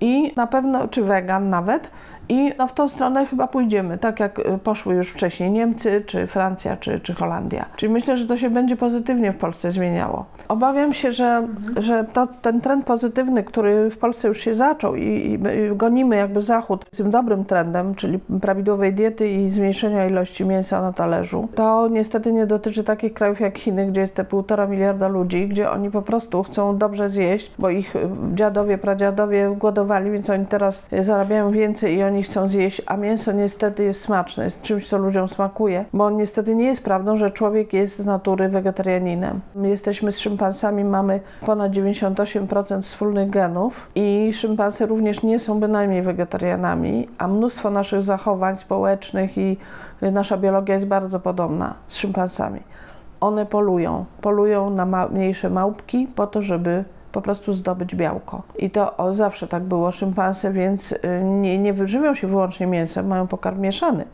i na pewno, czy wegan nawet. I no, w tą stronę chyba pójdziemy, tak jak y, poszły już wcześniej Niemcy, czy Francja, czy, czy Holandia. Czyli myślę, że to się będzie pozytywnie w Polsce zmieniało. Obawiam się, że, mhm. że to, ten trend pozytywny, który w Polsce już się zaczął i, i, gonimy jakby Zachód z tym dobrym trendem, czyli prawidłowej diety i zmniejszenia ilości mięsa na talerzu, to niestety nie dotyczy takich krajów jak Chiny, gdzie jest te półtora miliarda ludzi, gdzie oni po prostu chcą dobrze zjeść, bo ich y, dziadowie, pradziadowie głodowali, więc oni teraz zarabiają więcej i oni oni chcą zjeść, a mięso niestety jest smaczne, jest czymś, co ludziom smakuje, bo niestety nie jest prawdą, że człowiek jest z natury wegetarianinem. My jesteśmy z szympansami, mamy ponad 98% wspólnych genów i szympansy również nie są bynajmniej wegetarianami, a mnóstwo naszych zachowań społecznych i nasza biologia jest bardzo podobna z szympansami. One polują, polują na ma mniejsze małpki po to, żeby po prostu zdobyć białko. I to o, zawsze tak było. Szympanse więc y, nie, nie wyżywią się wyłącznie mięsem, mają pokarm mieszany.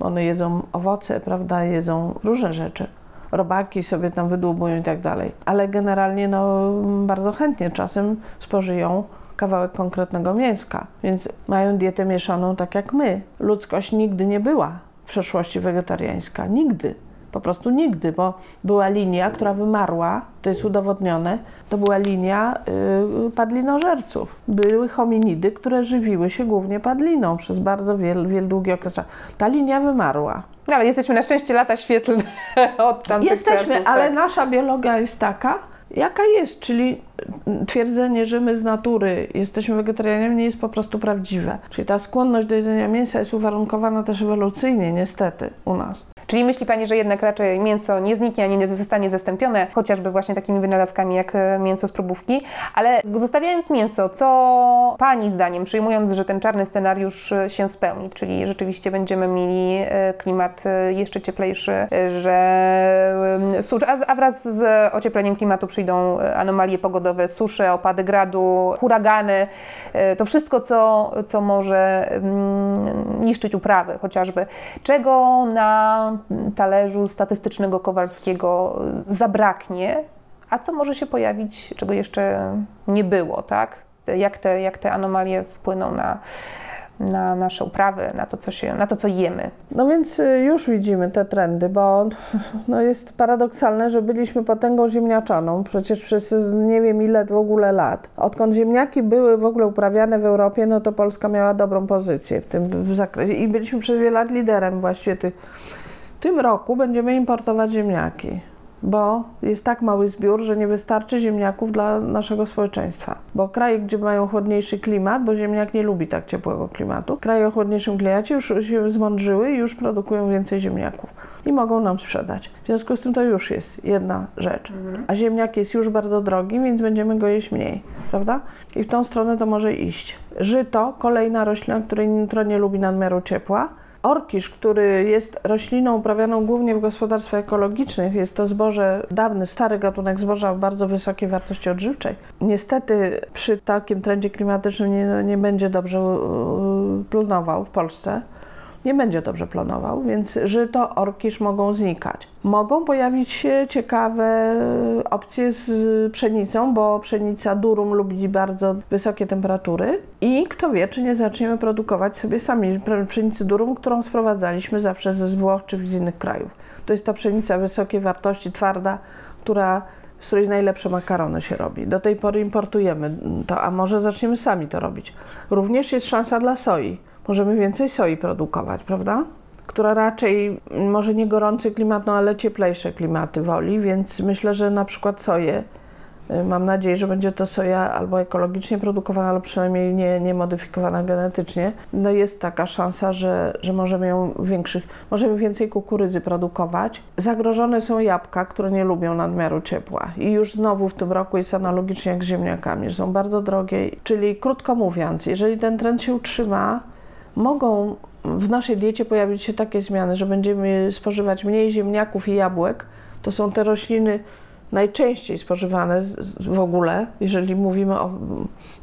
One jedzą owoce, prawda, jedzą różne rzeczy. Robaki sobie tam wydłubują i tak dalej. Ale generalnie no, bardzo chętnie czasem spożyją kawałek konkretnego mięska. Więc mają dietę mieszaną tak jak my. Ludzkość nigdy nie była w przeszłości wegetariańska. Nigdy. Po prostu nigdy, bo była linia, która wymarła, to jest udowodnione, to była linia yy, padlinożerców. Były hominidy, które żywiły się głównie padliną przez bardzo wiele, wiele długi okres. Ta linia wymarła. No, ale jesteśmy na szczęście lata świetlne *laughs* od tamtych Jesteśmy, czasów, ale tak. nasza biologia jest taka, jaka jest, czyli twierdzenie, że my z natury jesteśmy wegetarianami nie jest po prostu prawdziwe. Czyli ta skłonność do jedzenia mięsa jest uwarunkowana też ewolucyjnie niestety u nas. Czyli myśli Pani, że jednak raczej mięso nie zniknie, ani nie zostanie zastąpione, chociażby właśnie takimi wynalazkami jak e, mięso z probówki, ale zostawiając mięso, co Pani zdaniem, przyjmując, że ten czarny scenariusz e, się spełni, czyli rzeczywiście będziemy mieli e, klimat jeszcze cieplejszy, że a wraz z ociepleniem klimatu przyjdą anomalie pogodowe, susze, opady gradu, huragany, to wszystko, co, co może niszczyć uprawy chociażby. Czego na talerzu statystycznego Kowalskiego zabraknie, a co może się pojawić, czego jeszcze nie było, tak? Jak te, jak te anomalie wpłyną na, na nasze uprawy, na to, co się, na to, co jemy. No więc y, już widzimy te trendy, bo *laughs* no jest paradoksalne, że byliśmy potęgą ziemniaczaną przecież przez nie wiem ile w ogóle lat. Odkąd ziemniaki były w ogóle uprawiane w Europie, no to Polska miała dobrą pozycję w tym zakresie i byliśmy przez wiele lat liderem właściwie tych w tym roku będziemy importować ziemniaki. bo jest tak mały zbiór, że nie wystarczy ziemniaków dla naszego społeczeństwa. Bo kraje, gdzie mają chłodniejszy klimat, bo ziemniak nie lubi tak ciepłego klimatu, kraje o chłodniejszym klimacie już się zmądrzyły i już produkują więcej ziemniaków i mogą nam sprzedać. W związku z tym to już jest jedna rzecz. A ziemniak jest już bardzo drogi, więc będziemy go jeść mniej, prawda? I w tą stronę to może iść. Żyto, kolejna roślina, której, która nie lubi nadmiaru ciepła, Orkisz, który jest rośliną uprawianą głównie w gospodarstwach ekologicznych, jest to zboże, dawny, stary gatunek zboża o bardzo wysokiej wartości odżywczej. Niestety przy takim trendzie klimatycznym nie, nie będzie dobrze plunował w Polsce. Nie będzie dobrze planował, więc żyto, orkisz mogą znikać. Mogą pojawić się ciekawe opcje z pszenicą, bo pszenica durum lubi bardzo wysokie temperatury i kto wie, czy nie zaczniemy produkować sobie sami pszenicy durum, którą sprowadzaliśmy zawsze ze Włoch czy z innych krajów. To jest ta pszenica wysokiej wartości, twarda, która z której najlepsze makarony się robi. Do tej pory importujemy to, a może zaczniemy sami to robić. Również jest szansa dla soi. Możemy więcej soi produkować, prawda? Która raczej może nie gorący klimat, no ale cieplejsze klimaty woli, więc myślę, że na przykład soję Mam nadzieję, że będzie to soja albo ekologicznie produkowana, albo przynajmniej nie, nie modyfikowana genetycznie. No jest taka szansa, że, że możemy ją większych, możemy więcej kukurydzy produkować. Zagrożone są jabłka, które nie lubią nadmiaru ciepła. I już znowu w tym roku jest analogicznie jak z ziemniakami, że są bardzo drogie. Czyli krótko mówiąc, jeżeli ten trend się utrzyma, mogą w naszej diecie pojawić się takie zmiany, że będziemy spożywać mniej ziemniaków i jabłek. To są te rośliny najczęściej spożywane w ogóle, jeżeli mówimy o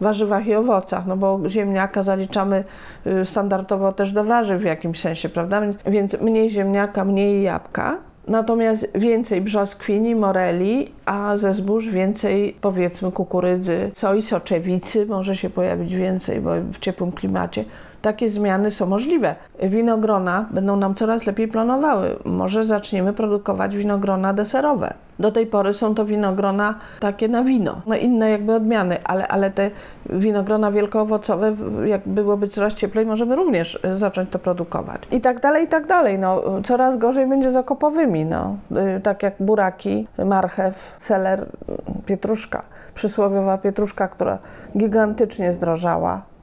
warzywach i owocach, no bo ziemniaka zaliczamy y, standardowo też do warzyw w jakimś sensie, prawda? Więc mniej ziemniaka, mniej jabłka. Natomiast więcej brzoskwini, moreli, a ze zbóż więcej powiedzmy kukurydzy, soi, soczewicy może się pojawić więcej, bo w ciepłym klimacie takie zmiany są możliwe. Winogrona będą nam coraz lepiej planowały. Może zaczniemy produkować winogrona deserowe. Do tej pory są to winogrona takie na wino, no inne jakby odmiany, ale, ale te winogrona wielkoowocowe, jak byłoby coraz cieplej, możemy również e, zacząć to produkować. I tak dalej, i tak dalej. No, coraz gorzej będzie z okopowymi, no, e, tak jak buraki, marchew, seler, pietruszka. Przysłowiowa pietruszka, która gigantycznie zdrożała,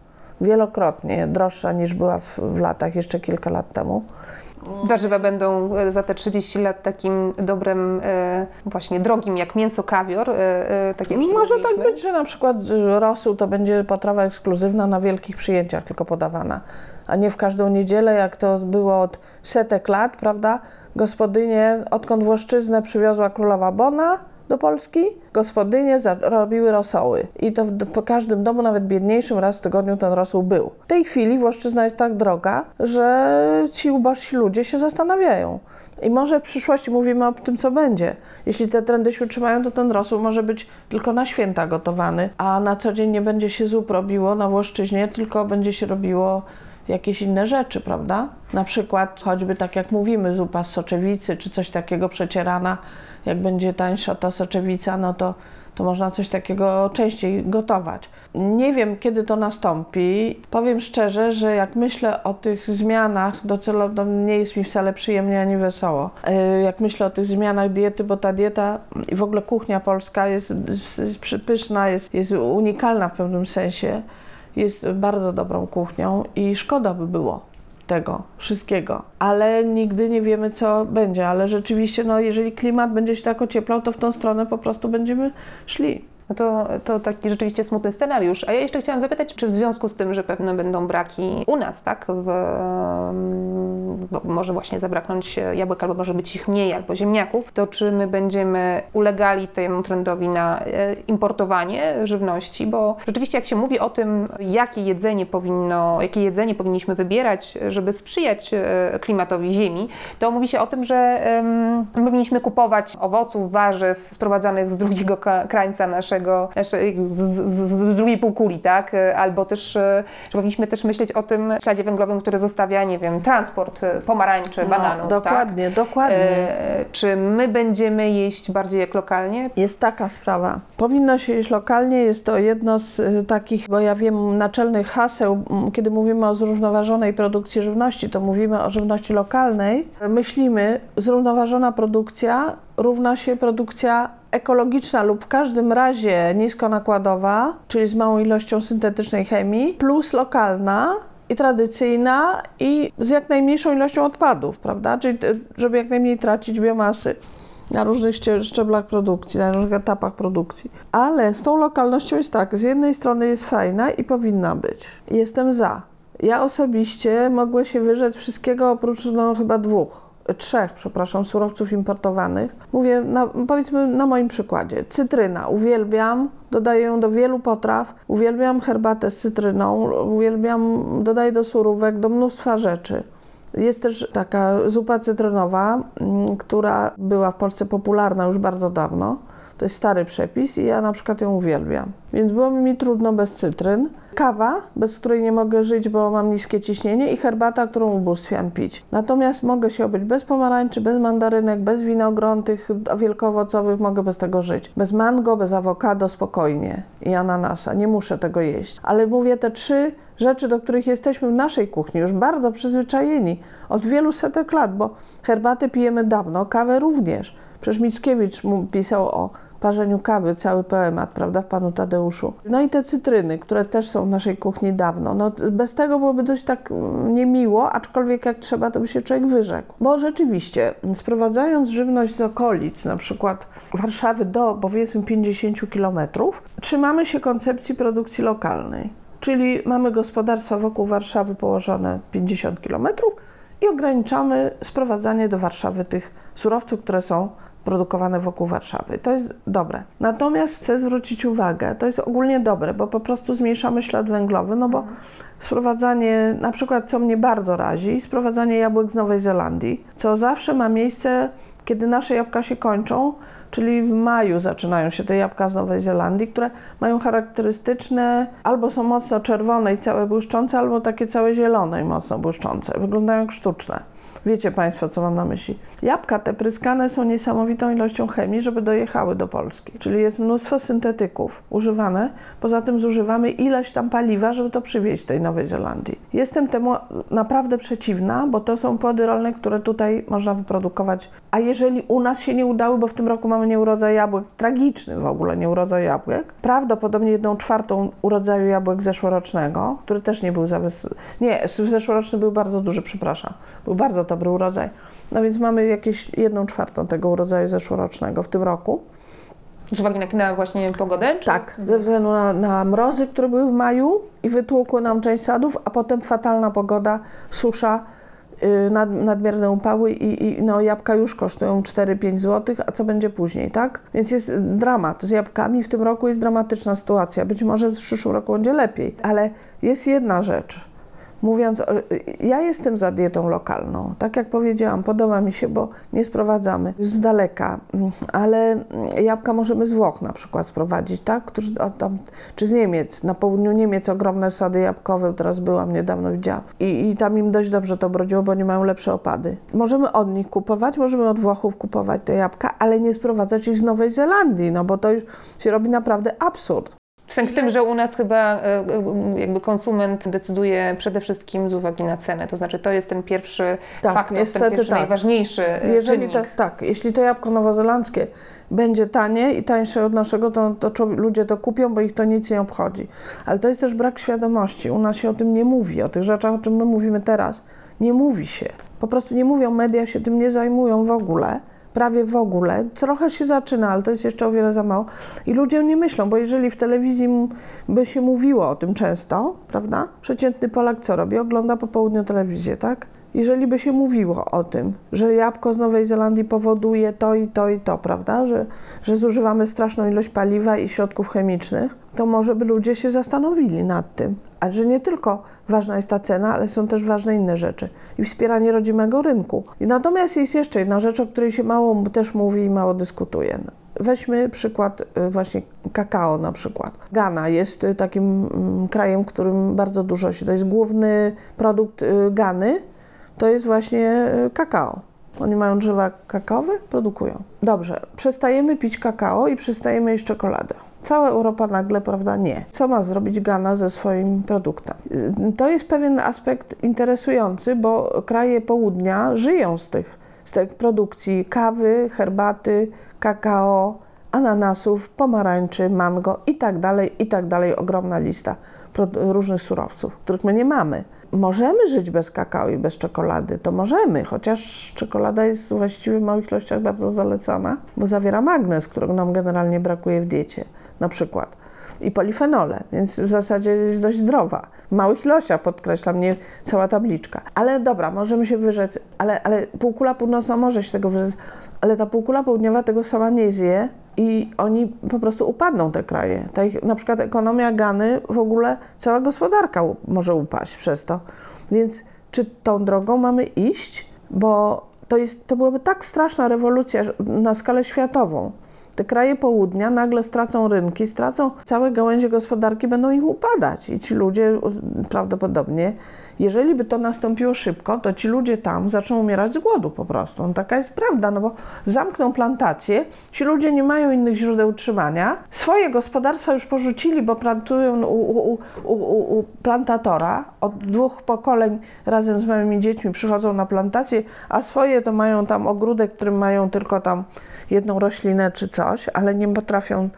wielokrotnie droższa niż była w, w latach, jeszcze kilka lat temu. Warzywa będą e, za te 30 lat takim dobrem, e, właśnie drogim jak mięso, kawior, e, tak jak Może tak być, że na przykład rosół to będzie potrawa ekskluzywna na wielkich przyjęciach tylko podawana, a nie w każdą niedzielę, jak to było od setek lat, prawda? Gospodynie, odkąd Włoszczyznę przywiozła królowa Bona, do Polski, gospodynie robiły rosoły. I to po każdym domu, nawet biedniejszym, raz w tygodniu ten rosół był. W tej chwili Włoszczyzna jest tak droga, że ci ubożsi ludzie się zastanawiają. I może w przyszłości mówimy o tym, co będzie. Jeśli te trendy się utrzymają, to ten rosół może być tylko na święta gotowany, a na co dzień nie będzie się zup robiło na Włoszczyźnie, tylko będzie się robiło jakieś inne rzeczy, prawda? Na przykład choćby tak jak mówimy, zupa z soczewicy czy coś takiego przecierana jak będzie tańsza ta soczewica, no to, to można coś takiego częściej gotować. Nie wiem, kiedy to nastąpi. Powiem szczerze, że jak myślę o tych zmianach, docelowo nie jest mi wcale przyjemnie ani wesoło. E, jak myślę o tych zmianach diety, bo ta dieta i w ogóle kuchnia polska jest, jest pyszna, jest, jest unikalna w pewnym sensie, jest bardzo dobrą kuchnią i szkoda by było tego wszystkiego, ale nigdy nie wiemy, co będzie. Ale rzeczywiście, no, jeżeli klimat będzie się tak ocieplał, to w tą stronę po prostu będziemy szli. No to, to taki rzeczywiście smutny scenariusz. A ja jeszcze chciałam zapytać, czy w związku z tym, że pewne będą braki u nas, tak, w, może właśnie zabraknąć jabłek, albo może być ich mniej, albo ziemniaków, to czy my będziemy ulegali temu trendowi na e, importowanie żywności? Bo rzeczywiście jak się mówi o tym, jakie jedzenie powinno, jakie jedzenie powinniśmy wybierać, żeby sprzyjać e, klimatowi ziemi, to mówi się o tym, że um, powinniśmy kupować owoców, warzyw sprowadzanych z drugiego krańca naszego naszego, z, z, z drugiej półkuli, tak? Albo też, że powinniśmy też myśleć o tym śladzie węglowym, który zostawia, nie wiem, transport pomarańczy, No, bananów, dokładnie, tak? dokładnie. E, czy my będziemy jeść bardziej jak lokalnie? Jest taka sprawa. Powinno się jeść lokalnie, jest to jedno z y, takich, bo ja wiem, naczelnych haseł, m, kiedy mówimy o zrównoważonej produkcji żywności, to mówimy o żywności lokalnej. Myślimy, zrównoważona produkcja równa się produkcja ekologiczna lub w każdym razie niskonakładowa, czyli z małą ilością syntetycznej chemii, plus lokalna, i tradycyjna i z jak najmniejszą ilością odpadów, prawda? Czyli te- żeby jak najmniej tracić biomasy na różnych szczeblach produkcji, na różnych etapach produkcji. Ale z tą lokalnością jest tak, z jednej strony jest fajna i powinna być. Jestem za. Ja osobiście mogłem się wyrzec wszystkiego oprócz no chyba dwóch, trzech, przepraszam, surowców importowanych. Mówię, na, powiedzmy na moim przykładzie. Cytryna, uwielbiam, dodaję ją do wielu potraw, uwielbiam herbatę z cytryną, uwielbiam, dodaję do surówek, do mnóstwa rzeczy. Jest też taka zupa cytrynowa, mm, która była w Polsce popularna już bardzo dawno. To jest stary przepis i ja na przykład ją uwielbiam. Więc byłoby mi trudno bez cytryn. Kawa, bez której nie mogę żyć, bo mam niskie ciśnienie i herbata, którą ubóstwiam pić. Natomiast mogę się obyć bez pomarańczy, bez mandarynek, bez winogron tych wielkoowocowych, mogę bez tego żyć. Bez mango, bez awokado spokojnie i ananasa. Nie muszę tego jeść. Ale mówię te trzy rzeczy, do których jesteśmy w naszej kuchni już bardzo przyzwyczajeni od wielu setek lat, bo herbatę pijemy dawno, kawę również. Przecież Mickiewicz pisał o parzeniu kawy, cały poemat, prawda, w Panu Tadeuszu. No i te cytryny, które też są w naszej kuchni dawno. No, bez tego byłoby dość tak mm, niemiło, aczkolwiek jak trzeba, to by się człowiek wyrzekł. Bo rzeczywiście, sprowadzając żywność z okolic, na przykład Warszawy do powiedzmy 50 kilometrów, trzymamy się koncepcji produkcji lokalnej. Czyli mamy gospodarstwa wokół Warszawy położone 50 kilometrów i ograniczamy sprowadzanie do Warszawy tych surowców, które są produkowane wokół Warszawy. To jest dobre. Natomiast chcę zwrócić uwagę, to jest ogólnie dobre, bo po prostu zmniejszamy ślad węglowy, no bo sprowadzanie, na przykład co mnie bardzo razi, sprowadzanie jabłek z Nowej Zelandii, co zawsze ma miejsce, kiedy nasze jabłka się kończą, czyli w maju zaczynają się te jabłka z Nowej Zelandii, które mają charakterystyczne, albo są mocno czerwone i całe błyszczące, albo takie całe zielone i mocno błyszczące. Wyglądają jak sztuczne. Wiecie Państwo, co mam na myśli. Jabłka te pryskane są niesamowitą ilością chemii, żeby dojechały do Polski. Czyli jest mnóstwo syntetyków używane. Poza tym zużywamy ileś tam paliwa, żeby to przywieźć tej Nowej Zelandii. Jestem temu naprawdę przeciwna, bo to są płody rolne, które tutaj można wyprodukować. A jeżeli u nas się nie udały, bo w tym roku mamy nieurodzaj jabłek, tragiczny w ogóle nieurodzaj jabłek, prawdopodobnie jedną czwartą urodzaju jabłek zeszłorocznego, który też nie był za wys... Nie, zeszłoroczny był bardzo duży, przepraszam. Był bardzo dobry urodzaj. No więc mamy jakieś jedną czwartą tego urodzaju zeszłorocznego w tym roku. Z uwagi na, na właśnie pogodę? Czy... Tak, ze względu na, na mrozy, które były w maju i wytłukły nam część sadów, a potem fatalna pogoda, susza, yy, nad, nadmierne upały i, i no, jabłka już kosztują 4-5 zł, a co będzie później, tak? Więc jest dramat z jabłkami. W tym roku jest dramatyczna sytuacja. Być może w przyszłym roku będzie lepiej, ale jest jedna rzecz. Mówiąc, ja jestem za dietą lokalną. Tak jak powiedziałam, podoba mi się, bo nie sprowadzamy z daleka, Mm, ale mm, jabłka możemy z Włoch na przykład sprowadzić, tak? Tam, czy z Niemiec. Na południu Niemiec ogromne sady jabłkowe, teraz byłam niedawno, widziałam. I, I tam im dość dobrze to brodziło, bo nie mają lepsze opady. Możemy od nich kupować, możemy od Włochów kupować te jabłka, ale nie sprowadzać ich z Nowej Zelandii, no bo to już się robi naprawdę absurd. W tym, że u nas chyba e, e, jakby konsument decyduje przede wszystkim z uwagi na cenę. To znaczy to jest ten pierwszy Tak, faktor, niestety ten pierwszy tak. najważniejszy e, Jeżeli to, tak, jeśli to jabłko nowozelandzkie będzie tanie i tańsze od naszego, to, to ludzie to kupią, bo ich to nic nie obchodzi. Ale to jest też brak świadomości. U nas się o tym nie mówi, o tych rzeczach, o czym my mówimy teraz. Nie mówi się. Po prostu nie mówią, media się tym nie zajmują w ogóle. Prawie w ogóle. Trochę się zaczyna, ale to jest jeszcze o wiele za mało. I ludzie nie myślą, bo jeżeli w telewizji by się mówiło o tym często, prawda? Przeciętny Polak co robi? Ogląda po południu telewizję, tak? Jeżeli by się mówiło o tym, że jabłko z Nowej Zelandii powoduje to i to i to, prawda? Że, że zużywamy straszną ilość paliwa i środków chemicznych, to może by ludzie się zastanowili nad tym. A że nie tylko ważna jest ta cena, ale są też ważne inne rzeczy i wspieranie rodzimego rynku. I natomiast jest jeszcze jedna rzecz, o której się mało też mówi i mało dyskutuje. weźmy przykład y, właśnie kakao na przykład. Ghana jest y, takim mm, krajem, w którym bardzo dużo się, to jest główny produkt y, Gany, to jest właśnie kakao. Oni mają drzewa kakaowe, produkują. Dobrze, przestajemy pić kakao i przestajemy jeść czekoladę. Cała Europa nagle, prawda, nie. Co ma zrobić Ghana ze swoim produktem? To jest pewien aspekt interesujący, bo kraje południa żyją z tych, z tej produkcji kawy, herbaty, kakao, ananasów, pomarańczy, mango i tak dalej, i tak dalej. Ogromna lista różnych surowców, których my nie mamy. Możemy żyć bez kakao i bez czekolady, to możemy, chociaż czekolada jest właściwie w małych ilościach bardzo zalecana, bo zawiera magnez, którego nam generalnie brakuje w diecie na przykład. I polifenole, więc w zasadzie jest dość zdrowa. W małych ilościach, podkreślam, nie cała tabliczka. Ale dobra, możemy się wyrzec, ale, ale półkula północna może się tego wyrzec, ale ta półkula południowa tego sama nie zje i oni po prostu upadną, te kraje. Ta ich, na przykład ekonomia Gany, w ogóle cała gospodarka może upaść przez to. Więc czy tą drogą mamy iść? Bo to, jest, to byłaby tak straszna rewolucja na skalę światową, te kraje południa nagle stracą rynki, stracą całe gałęzie gospodarki, będą ich upadać i ci ludzie prawdopodobnie, jeżeli by to nastąpiło szybko, to ci ludzie tam zaczną umierać z głodu po prostu. No, taka jest prawda, no bo zamkną plantacje, ci ludzie nie mają innych źródeł utrzymania, swoje gospodarstwa już porzucili, bo pracują u, u, u, u plantatora, od dwóch pokoleń razem z małymi dziećmi przychodzą na plantację, a swoje to mają tam ogródek, którym mają tylko tam jedną roślinę czy coś, ale nie potrafią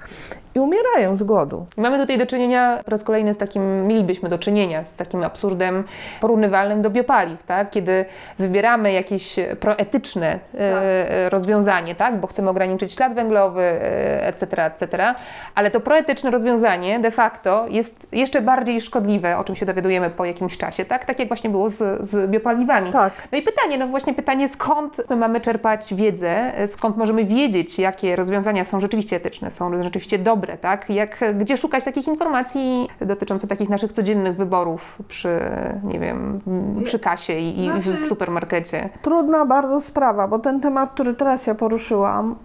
i umierają z głodu. Mamy tutaj do czynienia po raz kolejny z takim, mielibyśmy do czynienia z takim absurdem porównywalnym do biopaliw, tak? kiedy wybieramy jakieś proetyczne e, tak. e, rozwiązanie, tak? bo chcemy ograniczyć ślad węglowy, e, etc., etc., ale to proetyczne rozwiązanie de facto jest jeszcze bardziej szkodliwe, o czym się dowiadujemy po jakimś czasie, tak, tak jak właśnie było z, z biopaliwami. Tak. No i pytanie, no właśnie pytanie, skąd my mamy czerpać wiedzę, skąd możemy wiedzieć, jakie rozwiązania są rzeczywiście etyczne, są rzeczywiście dobre, dobre, tak? Jak, gdzie szukać takich informacji dotyczących takich naszych codziennych wyborów przy, nie wiem, przy kasie i, znaczy, w supermarkecie? Trudna bardzo sprawa, bo ten temat, który teraz ja poruszyłam,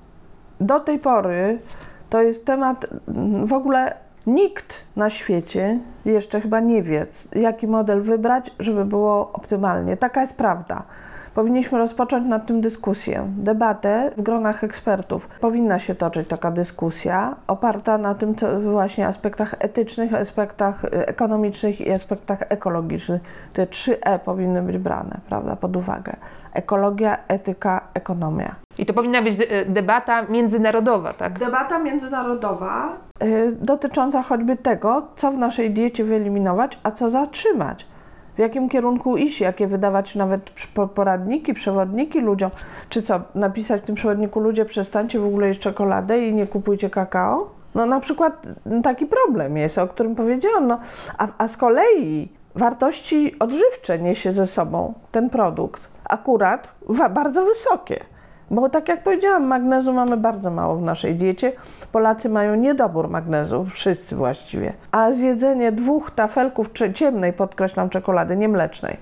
do tej pory to jest temat w ogóle Nikt na świecie jeszcze chyba nie wie, jaki model wybrać, żeby było optymalnie. Taka jest prawda. Powinniśmy rozpocząć nad tym dyskusję, debatę w gronach ekspertów. Powinna się toczyć taka dyskusja oparta na tym co właśnie aspektach etycznych, aspektach y, ekonomicznych i aspektach ekologicznych. Te trzy E powinny być brane prawda, pod uwagę. Ekologia, etyka, ekonomia. I to powinna być debata międzynarodowa, tak? Debata międzynarodowa y, dotycząca choćby tego, co w naszej diecie wyeliminować, a co zatrzymać w jakim kierunku iść, jakie wydawać nawet poradniki, przewodniki ludziom. Czy co, napisać w tym przewodniku ludzie przestańcie w ogóle jeść czekoladę i nie kupujcie kakao? No na przykład taki problem jest, o którym powiedziałam. No, a, a z kolei wartości odżywcze niesie ze sobą ten produkt, akurat bardzo wysokie. Bo tak jak powiedziałam, magnezu mamy bardzo mało w naszej diecie. Polacy mają niedobór magnezu, wszyscy właściwie. A zjedzenie dwóch tafelków ciemnej, podkreślam, czekolady, nie mlecznej,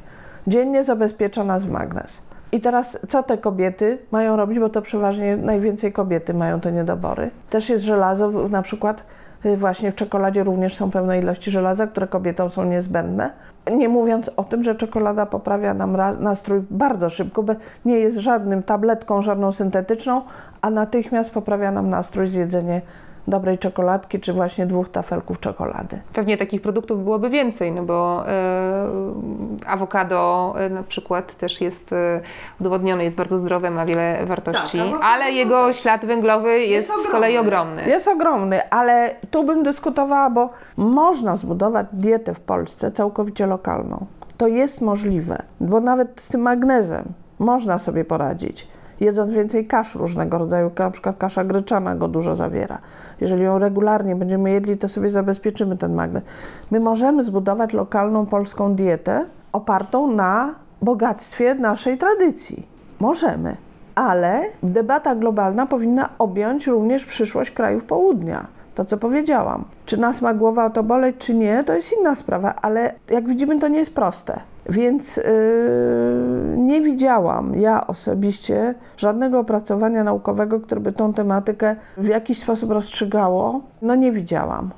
dziennie zabezpiecza nas w magnez. I teraz co te kobiety mają robić, bo to przeważnie najwięcej kobiety mają te niedobory. Też jest żelazo, na przykład y, właśnie w czekoladzie również są pełne ilości żelaza, które kobietom są niezbędne. Nie mówiąc o tym, że czekolada poprawia nam nastrój bardzo szybko, bo nie jest żadnym tabletką, żadną syntetyczną, a natychmiast poprawia nam nastrój zjedzenie dobrej czekoladki, czy właśnie dwóch tafelków czekolady. Pewnie takich produktów byłoby więcej, no bo e, awokado e, na przykład też jest e, udowodnione, jest bardzo zdrowe, ma wiele wartości, tak, ale jego ślad węglowy jest, jest z kolei ogromny. Jest ogromny, ale tu bym dyskutowała, bo można zbudować dietę w Polsce całkowicie lokalną. To jest możliwe, bo nawet z tym magnezem można sobie poradzić jedząc więcej kasz różnego rodzaju, na przykład kasza gryczana go dużo zawiera. Jeżeli ją regularnie będziemy jedli, to sobie zabezpieczymy ten magnez. My możemy zbudować lokalną polską dietę opartą na bogactwie naszej tradycji. Możemy, ale debata globalna powinna objąć również przyszłość krajów południa. To, co powiedziałam. Czy nas ma głowa o to boleć, czy nie, to jest inna sprawa, ale jak widzimy, to nie jest proste. Więc yy, nie widziałam ja osobiście żadnego opracowania naukowego, które by tą tematykę w jakiś sposób rozstrzygało. No nie widziałam.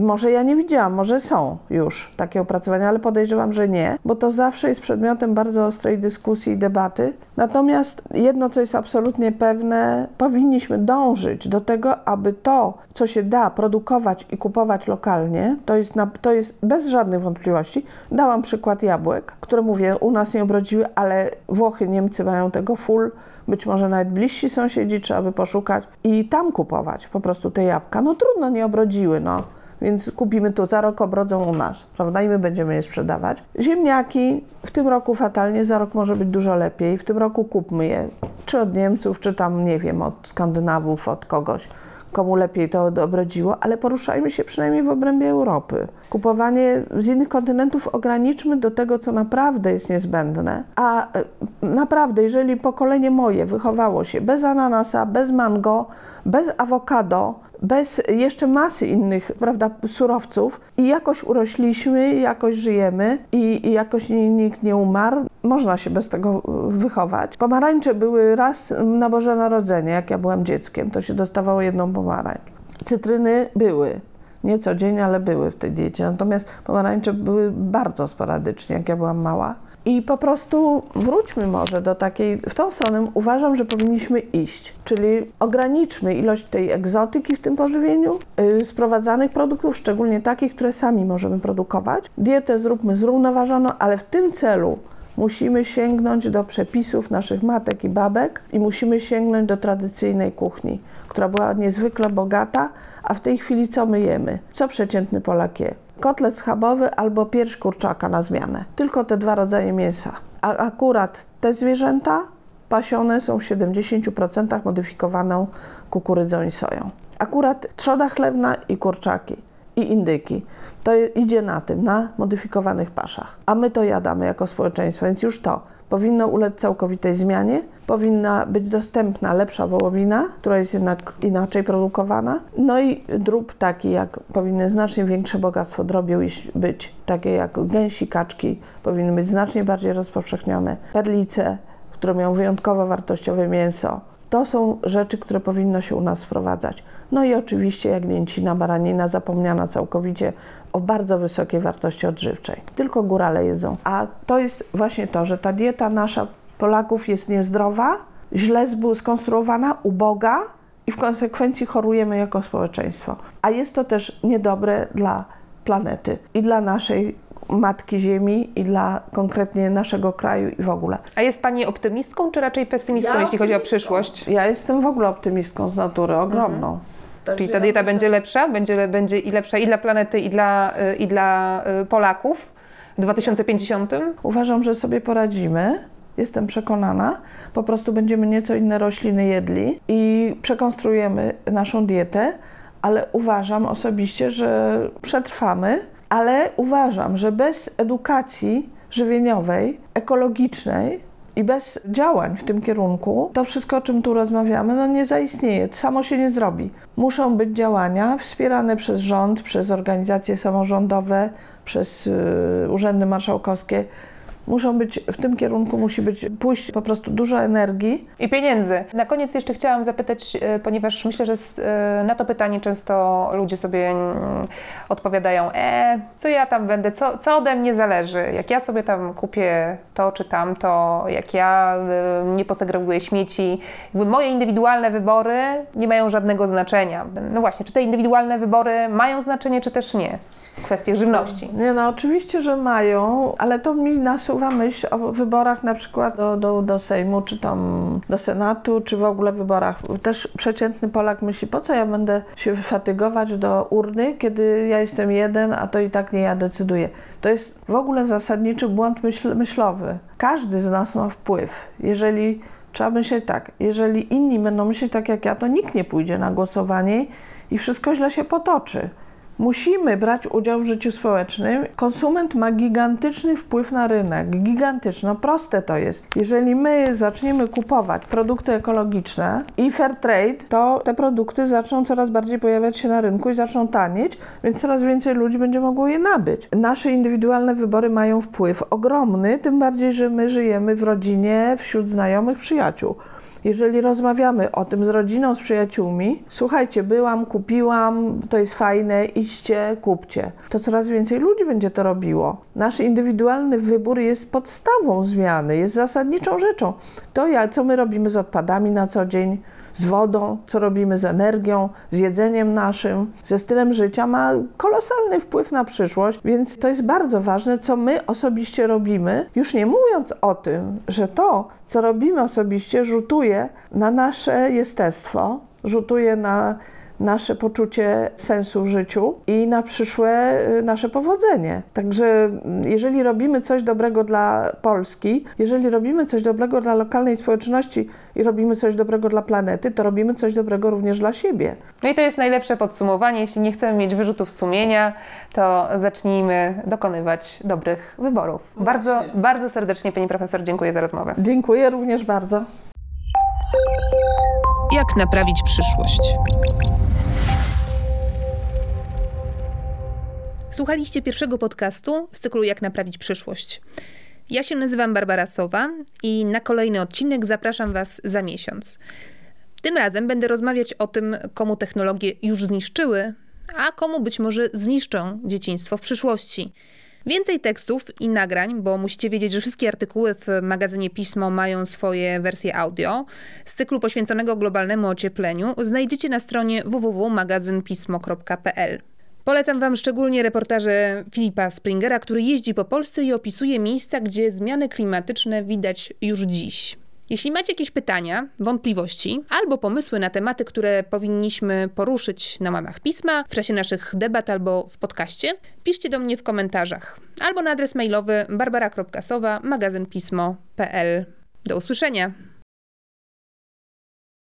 Może ja nie widziałam, może są już takie opracowania, ale podejrzewam, że nie, bo to zawsze jest przedmiotem bardzo ostrej dyskusji i debaty. Natomiast jedno, co jest absolutnie pewne, powinniśmy dążyć do tego, aby to, co się da produkować i kupować lokalnie, to jest, na, to jest bez żadnych wątpliwości. Dałam przykład jabłek, które mówię, u nas nie obrodziły, ale Włochy, Niemcy mają tego full być może nawet bliżsi sąsiedzi, trzeba by poszukać i tam kupować po prostu te jabłka. No trudno, nie obrodziły, no więc kupimy tu, za rok obrodzą u nas, prawda? I my będziemy je sprzedawać. Ziemniaki w tym roku fatalnie, za rok może być dużo lepiej. W tym roku kupmy je, czy od Niemców, czy tam, nie wiem, od Skandynawów, od kogoś komu lepiej to obrodziło, ale poruszajmy się przynajmniej w obrębie Europy. Kupowanie z innych kontynentów ograniczmy do tego, co naprawdę jest niezbędne. A e, naprawdę, jeżeli pokolenie moje wychowało się bez ananasa, bez mango, bez awokado, bez jeszcze masy innych prawda, surowców i jakoś urośliśmy, jakoś żyjemy i, i jakoś nikt nie umarł, można się bez tego wychować. Pomarańcze były raz na Boże Narodzenie, jak ja byłam dzieckiem, to się dostawało jedną pomarańcz. Cytryny były, nie codziennie, ale były w tej diecie. Natomiast pomarańcze były bardzo sporadycznie, jak ja byłam mała. I po prostu wróćmy może do takiej, w tą stronę uważam, że powinniśmy iść, czyli ograniczmy ilość tej egzotyki w tym pożywieniu, yy, sprowadzanych produktów, szczególnie takich, które sami możemy produkować. Dietę zróbmy zrównoważoną, ale w tym celu musimy sięgnąć do przepisów naszych matek i babek i musimy sięgnąć do tradycyjnej kuchni, która była niezwykle bogata, a w tej chwili co my jemy? Co przeciętny Polak je? Kotlet schabowy albo pierś kurczaka na zmianę. Tylko te dwa rodzaje mięsa. A akurat te zwierzęta pasione są w 70% modyfikowaną kukurydzą i soją. Akurat trzoda chlewna i kurczaki i indyki. To idzie na tym, na modyfikowanych paszach. A my to jadamy jako społeczeństwo, więc już to powinno ulec całkowitej zmianie, powinna być dostępna lepsza wołowina, która jest jednak inaczej produkowana. No i drób taki, jak powinny znacznie większe bogactwo drobiu być, takie jak gęsi, kaczki, powinny być znacznie bardziej rozpowszechnione. Perlice, które mają wyjątkowo wartościowe mięso. To są rzeczy, które powinno się u nas wprowadzać. No i oczywiście jagnięcina, baranina zapomniana całkowicie o bardzo wysokiej wartości odżywczej. Tylko górale jedzą. A to jest właśnie to, że ta dieta nasza Polaków jest niezdrowa, źle skonstruowana, uboga i w konsekwencji chorujemy jako społeczeństwo. A jest to też niedobre dla planety i dla naszej Matki Ziemi i dla konkretnie naszego kraju i w ogóle. A jest Pani optymistką, czy raczej pesymistką, ja jeśli chodzi o przyszłość? Ja jestem w ogóle optymistką z natury, ogromną. Mhm. Czyli ta dieta będzie lepsza, będzie, będzie i lepsza i dla planety, i dla, i dla y, Polaków w 2050? Uważam, że sobie poradzimy. Jestem przekonana. Po prostu będziemy nieco inne rośliny jedli i przekonstruujemy naszą dietę, ale uważam osobiście, że przetrwamy, ale uważam, że bez edukacji żywieniowej, ekologicznej, i bez działań w tym kierunku, to wszystko, o czym tu rozmawiamy, no nie zaistnieje. Samo się nie zrobi. Muszą być działania wspierane przez rząd, przez organizacje samorządowe, przez yy, urzędy marszałkowskie muszą być, w tym kierunku musi być pójść po prostu dużo energii. I pieniędzy. Na koniec jeszcze chciałam zapytać, e, ponieważ myślę, że e, na to pytanie często ludzie sobie mm, odpowiadają, e, co ja tam będę, co, co ode mnie zależy, jak ja sobie tam kupię to czy tamto, jak ja e, nie posegreguję śmieci. Jakby moje indywidualne wybory nie mają żadnego znaczenia. No właśnie, czy te indywidualne wybory mają znaczenie, czy też nie? kwestie żywności. Nie, no oczywiście, że mają, ale to mi nasuwa myśl o wyborach na przykład do, do, do Sejmu, czy tam do Senatu, czy w ogóle wyborach. Też przeciętny Polak myśli, po co ja będę się fatygować do urny, kiedy ja jestem jeden, a to i tak nie ja decyduję. To jest w ogóle zasadniczy błąd myśl, myślowy. Każdy z nas ma wpływ. Jeżeli trzeba myśleć tak, jeżeli inni będą myśleć tak jak ja, to nikt nie pójdzie na głosowanie i wszystko źle się potoczy. Musimy brać udział w życiu społecznym. Konsument ma gigantyczny wpływ na rynek. Gigantyczny. No proste to jest. Jeżeli my zaczniemy kupować produkty ekologiczne i fair trade, to te produkty zaczną coraz bardziej pojawiać się na rynku i zaczną tanieć, więc coraz więcej ludzi będzie mogło je nabyć. Nasze indywidualne wybory mają wpływ ogromny, tym bardziej, że my żyjemy w rodzinie, wśród znajomych, przyjaciół. Jeżeli rozmawiamy o tym z rodziną, z przyjaciółmi, słuchajcie, byłam, kupiłam, to jest fajne, idźcie, kupcie. To coraz więcej ludzi będzie to robiło. Nasz indywidualny wybór jest podstawą zmiany, jest zasadniczą rzeczą. To, co my robimy z odpadami na co dzień, z wodą, co robimy z energią, z jedzeniem naszym, ze stylem życia, ma kolosalny wpływ na przyszłość, więc to jest bardzo ważne, co my osobiście robimy, już nie mówiąc o tym, że to, co robimy osobiście, rzutuje na nasze jestestwo, rzutuje na nasze poczucie sensu w życiu i na przyszłe y, nasze powodzenie. Także mm, jeżeli robimy coś dobrego dla Polski, jeżeli robimy coś dobrego dla lokalnej społeczności i robimy coś dobrego dla planety, to robimy coś dobrego również dla siebie. No i to jest najlepsze podsumowanie. Jeśli nie chcemy mieć wyrzutów sumienia, to zacznijmy dokonywać dobrych wyborów. Bardzo, bardzo serdecznie Pani Profesor dziękuję za rozmowę. Dziękuję również bardzo. Jak naprawić przyszłość? Słuchaliście pierwszego podcastu z cyklu Jak naprawić przyszłość. Ja się nazywam Barbara Sowa i na kolejny odcinek zapraszam Was za miesiąc. Tym razem będę rozmawiać o tym, komu technologie już zniszczyły, a komu być może zniszczą dzieciństwo w przyszłości. Więcej tekstów i nagrań, bo musicie wiedzieć, że wszystkie artykuły w magazynie Pismo mają swoje wersje audio. Z cyklu poświęconego globalnemu ociepleniu znajdziecie na stronie www.magazynpismo.pl. Polecam Wam szczególnie reportaże Filipa Springera, który jeździ po Polsce i opisuje miejsca, gdzie zmiany klimatyczne widać już dziś. Jeśli macie jakieś pytania, wątpliwości albo pomysły na tematy, które powinniśmy poruszyć na łamach pisma, w czasie naszych debat albo w podcaście, piszcie do mnie w komentarzach albo na adres mailowy barbara.sowa magazynpismo.pl. Do usłyszenia!